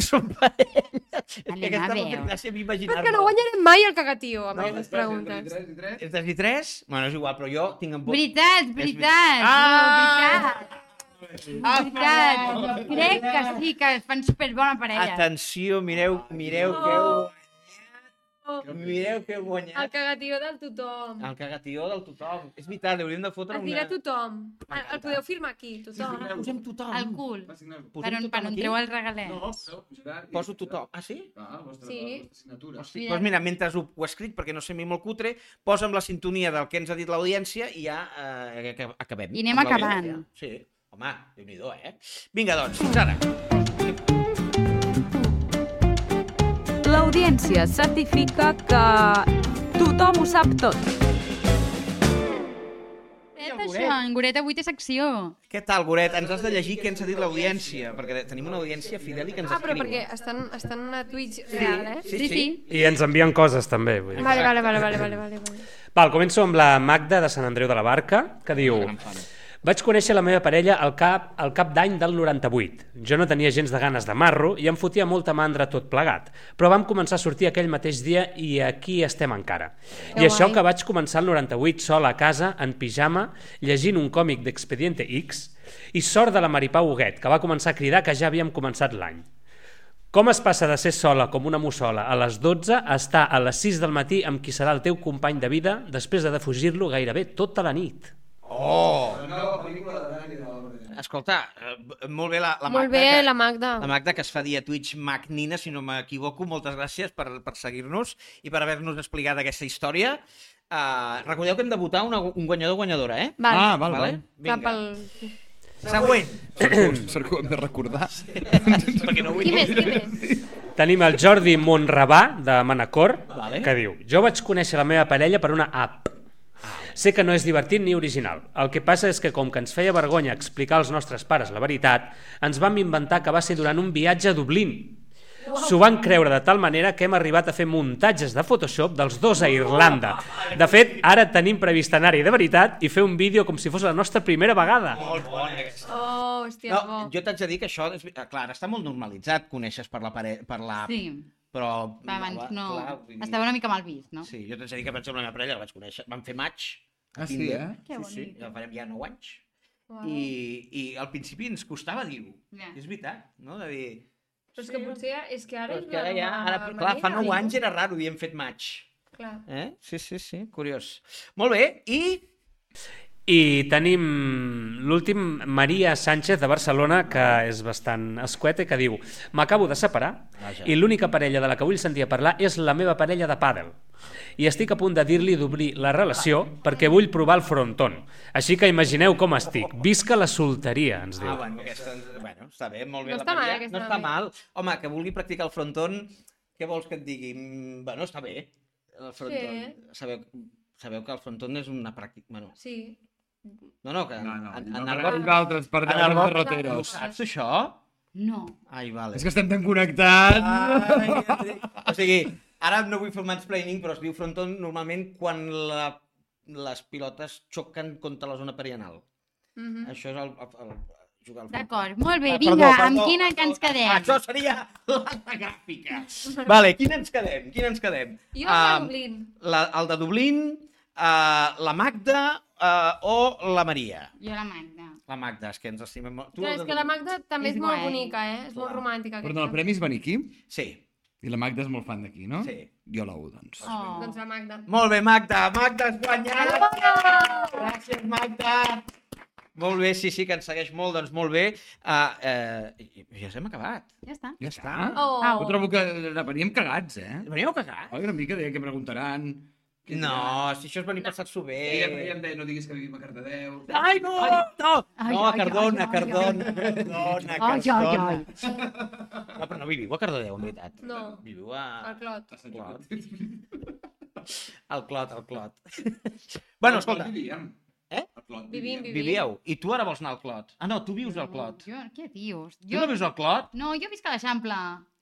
Són parella. És que Anem a aquesta veure. fet gràcia imaginar-me. Perquè no guanyarem mai el cagatiu amb No, aquestes preguntes. És 3 i 3? Bueno, és igual, però jo tinc en... Veritat, veritat. Ah! No, veritat. Veritat. Crec que sí, que fan superbona parella. Atenció, mireu, mireu que heu... Mireu que heu El guanyat. cagatiu del tothom. El cagatió del tothom. És veritat, hauríem de fotre El una... dirà tothom. El, el podeu firmar aquí, tothom. Posem tothom. El cul. Posem Per on, per on treu el regalet. Poso tothom. Ah, sí? Sí. Hosti, doncs mira, mentre ho, ho escric, perquè no sé mi molt cutre, posa'm la sintonia del que ens ha dit l'audiència i ja eh, acabem. I anem acabant. Sí. Home, déu nhi eh? Vinga, doncs, fins ara. L'audiència certifica que tothom ho sap tot. Fet això, en Goret avui té secció. Què tal, Goret? Ens has de llegir què ens ha dit l'audiència, perquè tenim una audiència fidel i que ens Ah, però escriu. perquè estan, estan a Twitch real, eh? Sí, Sí, sí. sí. I ens envien coses també. Vull dir. Vale, vale, vale, vale, vale, vale. vale. Val, començo amb la Magda de Sant Andreu de la Barca, que diu... Vaig conèixer la meva parella al cap, al cap d'any del 98. Jo no tenia gens de ganes de marro i em fotia molta mandra tot plegat, però vam començar a sortir aquell mateix dia i aquí estem encara. Que I això guai. que vaig començar el 98 sol a casa, en pijama, llegint un còmic d'Expediente X, i sort de la Maripau Huguet, que va començar a cridar que ja havíem començat l'any. Com es passa de ser sola com una mussola a les 12 a estar a les 6 del matí amb qui serà el teu company de vida després de defugir-lo gairebé tota la nit? Oh! Pel·lícula de Dani de l'Obra. Escolta, eh, molt bé la, la Molt Magda. bé, que, la Magda. La Magda, que es fa dir a Twitch Magnina, si no m'equivoco. Moltes gràcies per, per seguir-nos i per haver-nos explicat aquesta història. Uh, recordeu que hem de votar una, un guanyador o guanyadora, eh? Val. Ah, val, vale? val. Cap al... Següent. Ho hem de recordar. Perquè no vull... Qui més, qui més? Tenim el Jordi Monrabà, de Manacor, Vale. que diu Jo vaig conèixer la meva parella per una app. Sé que no és divertit ni original. El que passa és que com que ens feia vergonya explicar als nostres pares la veritat, ens vam inventar que va ser durant un viatge a Dublín. S'ho van creure de tal manera que hem arribat a fer muntatges de Photoshop dels dos a Irlanda. De fet, ara tenim previst anar-hi de veritat i fer un vídeo com si fos la nostra primera vegada. Molt aquesta. Oh, hòstia, No, bo. jo t'haig de dir que això, és, clar, està molt normalitzat, coneixes per la pare... per la... Sí, Però... va, abans no... Clar, vull dir- Estava una mica mal vist, no? Sí, jo t'haig de dir que, per exemple, la meva parella la vaig conèixer, vam fer maig. Ah, sí, eh? Que sí, sí, bonic. ja farem ja 9 anys. Uau. I, I al principi ens costava dir-ho. Ja. És veritat, no? De dir... Però és que potser és que ara Però és que ara ja, ara, clar, fa manera, 9 no? anys era raro hem fet maig. Clar. Eh? Sí, sí, sí, curiós. Molt bé, i... I tenim l'últim, Maria Sánchez de Barcelona, que és bastant escueta, que diu M'acabo de separar Vaja. i l'única parella de la que vull sentir a parlar és la meva parella de pàdel. I estic a punt de dir-li d'obrir la relació perquè vull provar el fronton. Així que imagineu com estic. Visca la solteria, ens diu. Ah, bueno, aquesta, bueno, està bé, molt bé. No la està mal, Maria. No està mal. Home, que vulgui practicar el fronton, què vols que et digui? Mm, Bueno, està bé, el fronton. Sabeu, sabeu que el fronton és una pràctica... Bueno, Sí. No, no, que No, no, en, no, en, el a altres, per en el derroteros. Ho saps, això? No. Ai, vale. És que estem tan connectats. Ai, o sigui, ara no vull fer mansplaining, però es diu fronton normalment quan la, les pilotes xoquen contra la zona perianal. Mhm. Això és el, el, el jugar al. D'acord, molt bé, Ah, vinga, perdó, amb perdó, quina que ens perdó. quedem? Això seria la, gràfica. Vale, quina ens quedem? Quina ens quedem? Jo Ah, a Dublín. la, el de Dublín, uh, la Magda uh, o la Maria? Jo la Magda. La Magda, és que ens estimem molt. Tu el és que la? Magda també És és, molt guai. bonica, eh? És molt romàntica. Perdó, el aquesta. premi és venir aquí Sí, i la Magda és molt fan d'aquí, no? sí. Jo la U, doncs. Oh. Doncs la Magda. Molt bé, Magda. Magda has guanyat! Gràcies, Magda. Molt bé, sí, sí, que ens segueix molt, doncs molt bé. Uh, uh, ja hem acabat. Ja està. Ja està. Oh. Au. Jo trobo que veníem cagats, eh? Veníeu a cagar? Oi, una mica deia que preguntaran... No, diran. si això és venir passar-s'ho bé. Ella, ella em deia, no diguis que vivim a Cardedeu. Ai, no! No, Ai, no, ai, Cardona, ai, ai, Cardona, Cardona, Ai, ai, Cardona. ai. No, però no viviu a Cardedeu, en veritat. No. Viviu a... El Clot. Clot. El Clot, el Clot. bueno, escolta, Vivíem. Eh? Al Clot Vivim, vivim. vivíeu. I tu ara vols anar al Clot. Ah, no, tu vius al Clot. Jo, què dius? Tu no vius al Clot? No, jo visc a l'Eixample.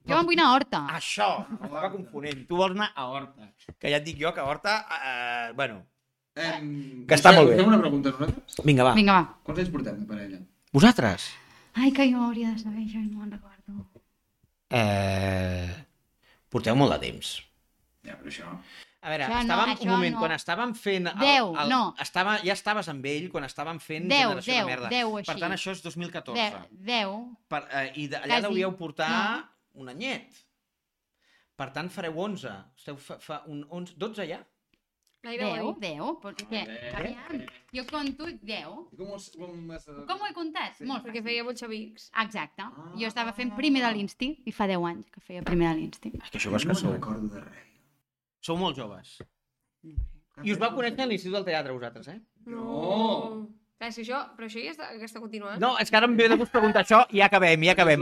Jo em vull anar a Horta. Això, m'estava confonent. Tu vols anar a Horta. Que ja et dic jo que a Horta, eh, bueno... Em... Que està molt bé. Fem una pregunta a nosaltres? Vinga, va. Vinga, va. Quants anys portem de parella? Vosaltres? Ai, que jo hauria de saber i no me'n recordo. Eh... Porteu molt de temps. Ja, però això... A veure, Això no, estàvem, això un moment, no. quan estàvem fent... El, Deu, el, no. Estava, ja estaves amb ell quan estàvem fent Deu, Generació deu, de Merda. deu, Per així. tant, això és 2014. Deu, deu. Per, eh, I de, allà Quasi. deuríeu portar No. Un anyet. Per tant, fareu 11. Esteu fa, fa un 11, 12 ja? Gaire Deu, guai. deu. Perquè, aviam, jo compto deu. Com, has- com has... Com ho he comptat? Molt Perquè feia bolxevics. Exacte. Jo estava fent primer de l'Insti i fa 10 anys que feia primer de l'Insti. És que joves que no sou. recordo de res. Sou molt joves. I us vau conèixer a l'Institut del Teatre, vosaltres, eh? No. Clar, és que això, però això ja està, ja està continuant. No, és que ara em ve de gust preguntar això i ja acabem, ja acabem.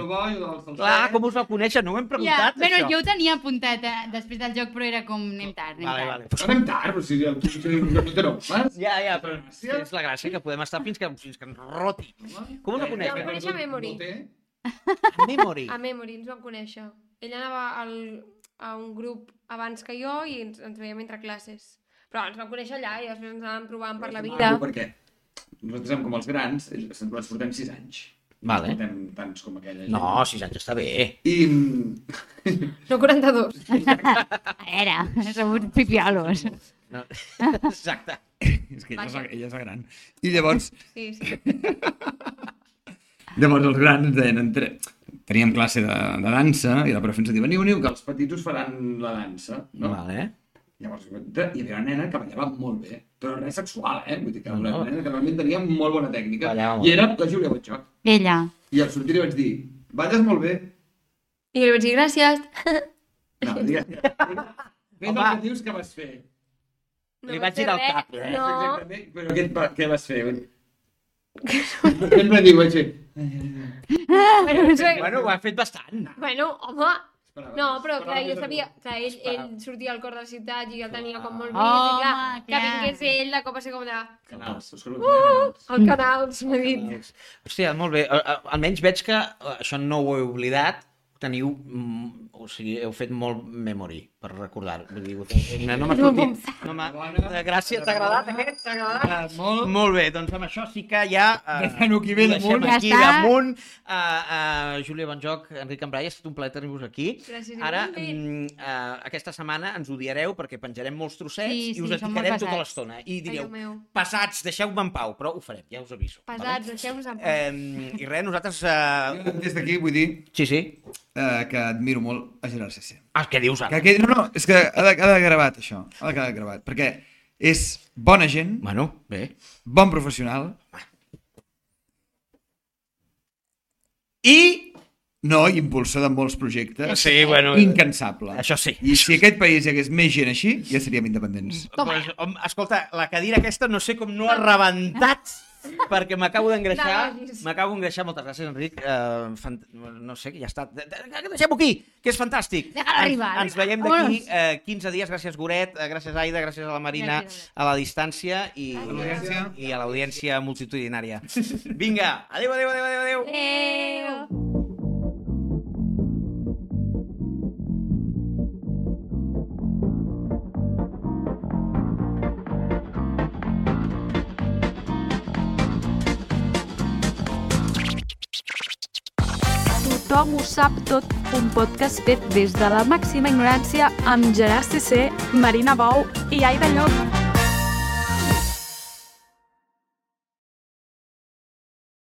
Clar, com us vau conèixer? No ho hem Ja, preguntat, bueno, això. jo ho tenia apuntat eh, després del joc, però era com anem tard, anem Vale, tard. vale. Però anem tard, però si ja no. Ja, ja, però és la gràcia que podem estar fins que, fins que ens roti. Com us va Ja conèixer? em coneix a Memory. Memory. A Memory ens vam conèixer. Ell anava al, a un grup abans que jo i ens, ens veiem entre classes. Però ens vam conèixer allà i després ens anàvem trobant per la vida. Perquè nosaltres som com els grans, nosaltres portem 6 anys. Vale. Portem tants com aquella gent. No, sis anys està bé. I No 42. A veure, som uns pipiolos. No. Exacte. és que ella és, la, ella és gran. I llavors, Sí, sí. llavors els grans ens deien, entre... teníem classe de, de dansa i la profe ens diu, veniu, veniu, que els petits us faran la dansa. No? Vale. Llavors, hi havia una nena que ballava molt bé, però res sexual, eh? Vull dir que No, una no. nena que realment tenia molt bona tècnica. Ballava I era la Júlia Botxoc. Ella. I al sortir li vaig dir, balles molt bé. I li vaig dir gràcies. No, digues. Fes el que dius que vas fer. No Li vaig vaig fer girar el res. cap, eh? No. Exactament. Però què, què vas fer? Sempre diu, vaig fer... No. Bueno, ho ha fet bastant. Bueno, home, No, però clar, jo sabia, clar, ell, ell sortia al cor de la ciutat i ja el tenia com molt vist, Home, i clar, que vingués ell, de cop va ser com de... Canals. Canals. El canal, m'ha dit. Hòstia, molt bé. A- a- Almenys veig que eh, això no ho he oblidat. Teniu, mm, o sigui, heu fet molt memory per recordar. Vull dir, ho tenc- no m'ha sortit. No m'ha... Eh, Gràcies, t'ha agradat aquest? T'ha agradat? Molt. Molt bé, doncs amb això sí que ja... eh, Deixant-ho aquí bé ho deixem damunt. Ja aquí està. damunt. Uh, uh, Júlia Bonjoc, Enric Cambrai, ha estat un plaer tenir-vos aquí. Gràcies, Ara, uh, aquesta setmana ens odiareu perquè penjarem molts trossets Sí, i sí, us som molt etiquetarem tota l'estona. I direu, passats, deixeu-me en pau, però ho farem, ja us aviso. Pesats, deixeu-nos en pau. Eh, I res, nosaltres... Uh... Jo des d'aquí vull dir Sí, sí. eh, que admiro molt a Gerard CC. Ah, què dius Que ara? aquell, no, no, és que ha de, ha de gravat això, ha de quedar gravat, perquè és bona gent, Bueno, bé. bon professional I... no i impulsor de molts projectes, Sí, bueno... incansable. Això sí. I si aquest país hi hagués més gent així, ja seríem independents. Pues, hom, escolta, la cadira aquesta no sé com no ha rebentat perquè m'acabo d'engreixar. No. M'acabo d'engreixar. Moltes gràcies, Enric. Uh, fant... No sé, ja està. De- de- Deixem-ho aquí, que és fantàstic. Déjalo arribar. Ens, ens veiem d'aquí uh, 15 dies. Gràcies, Goret. Uh, gràcies, Aida. Gràcies a la Marina Gràcies, a la distància i, i a l'audiència multitudinària. Vinga. Adéu, adéu, adéu, adéu. adéu. Adéu. Tothom ho sap tot, un podcast fet des de la màxima ignorància amb Gerard CC, Marina Bou i Aida Llop.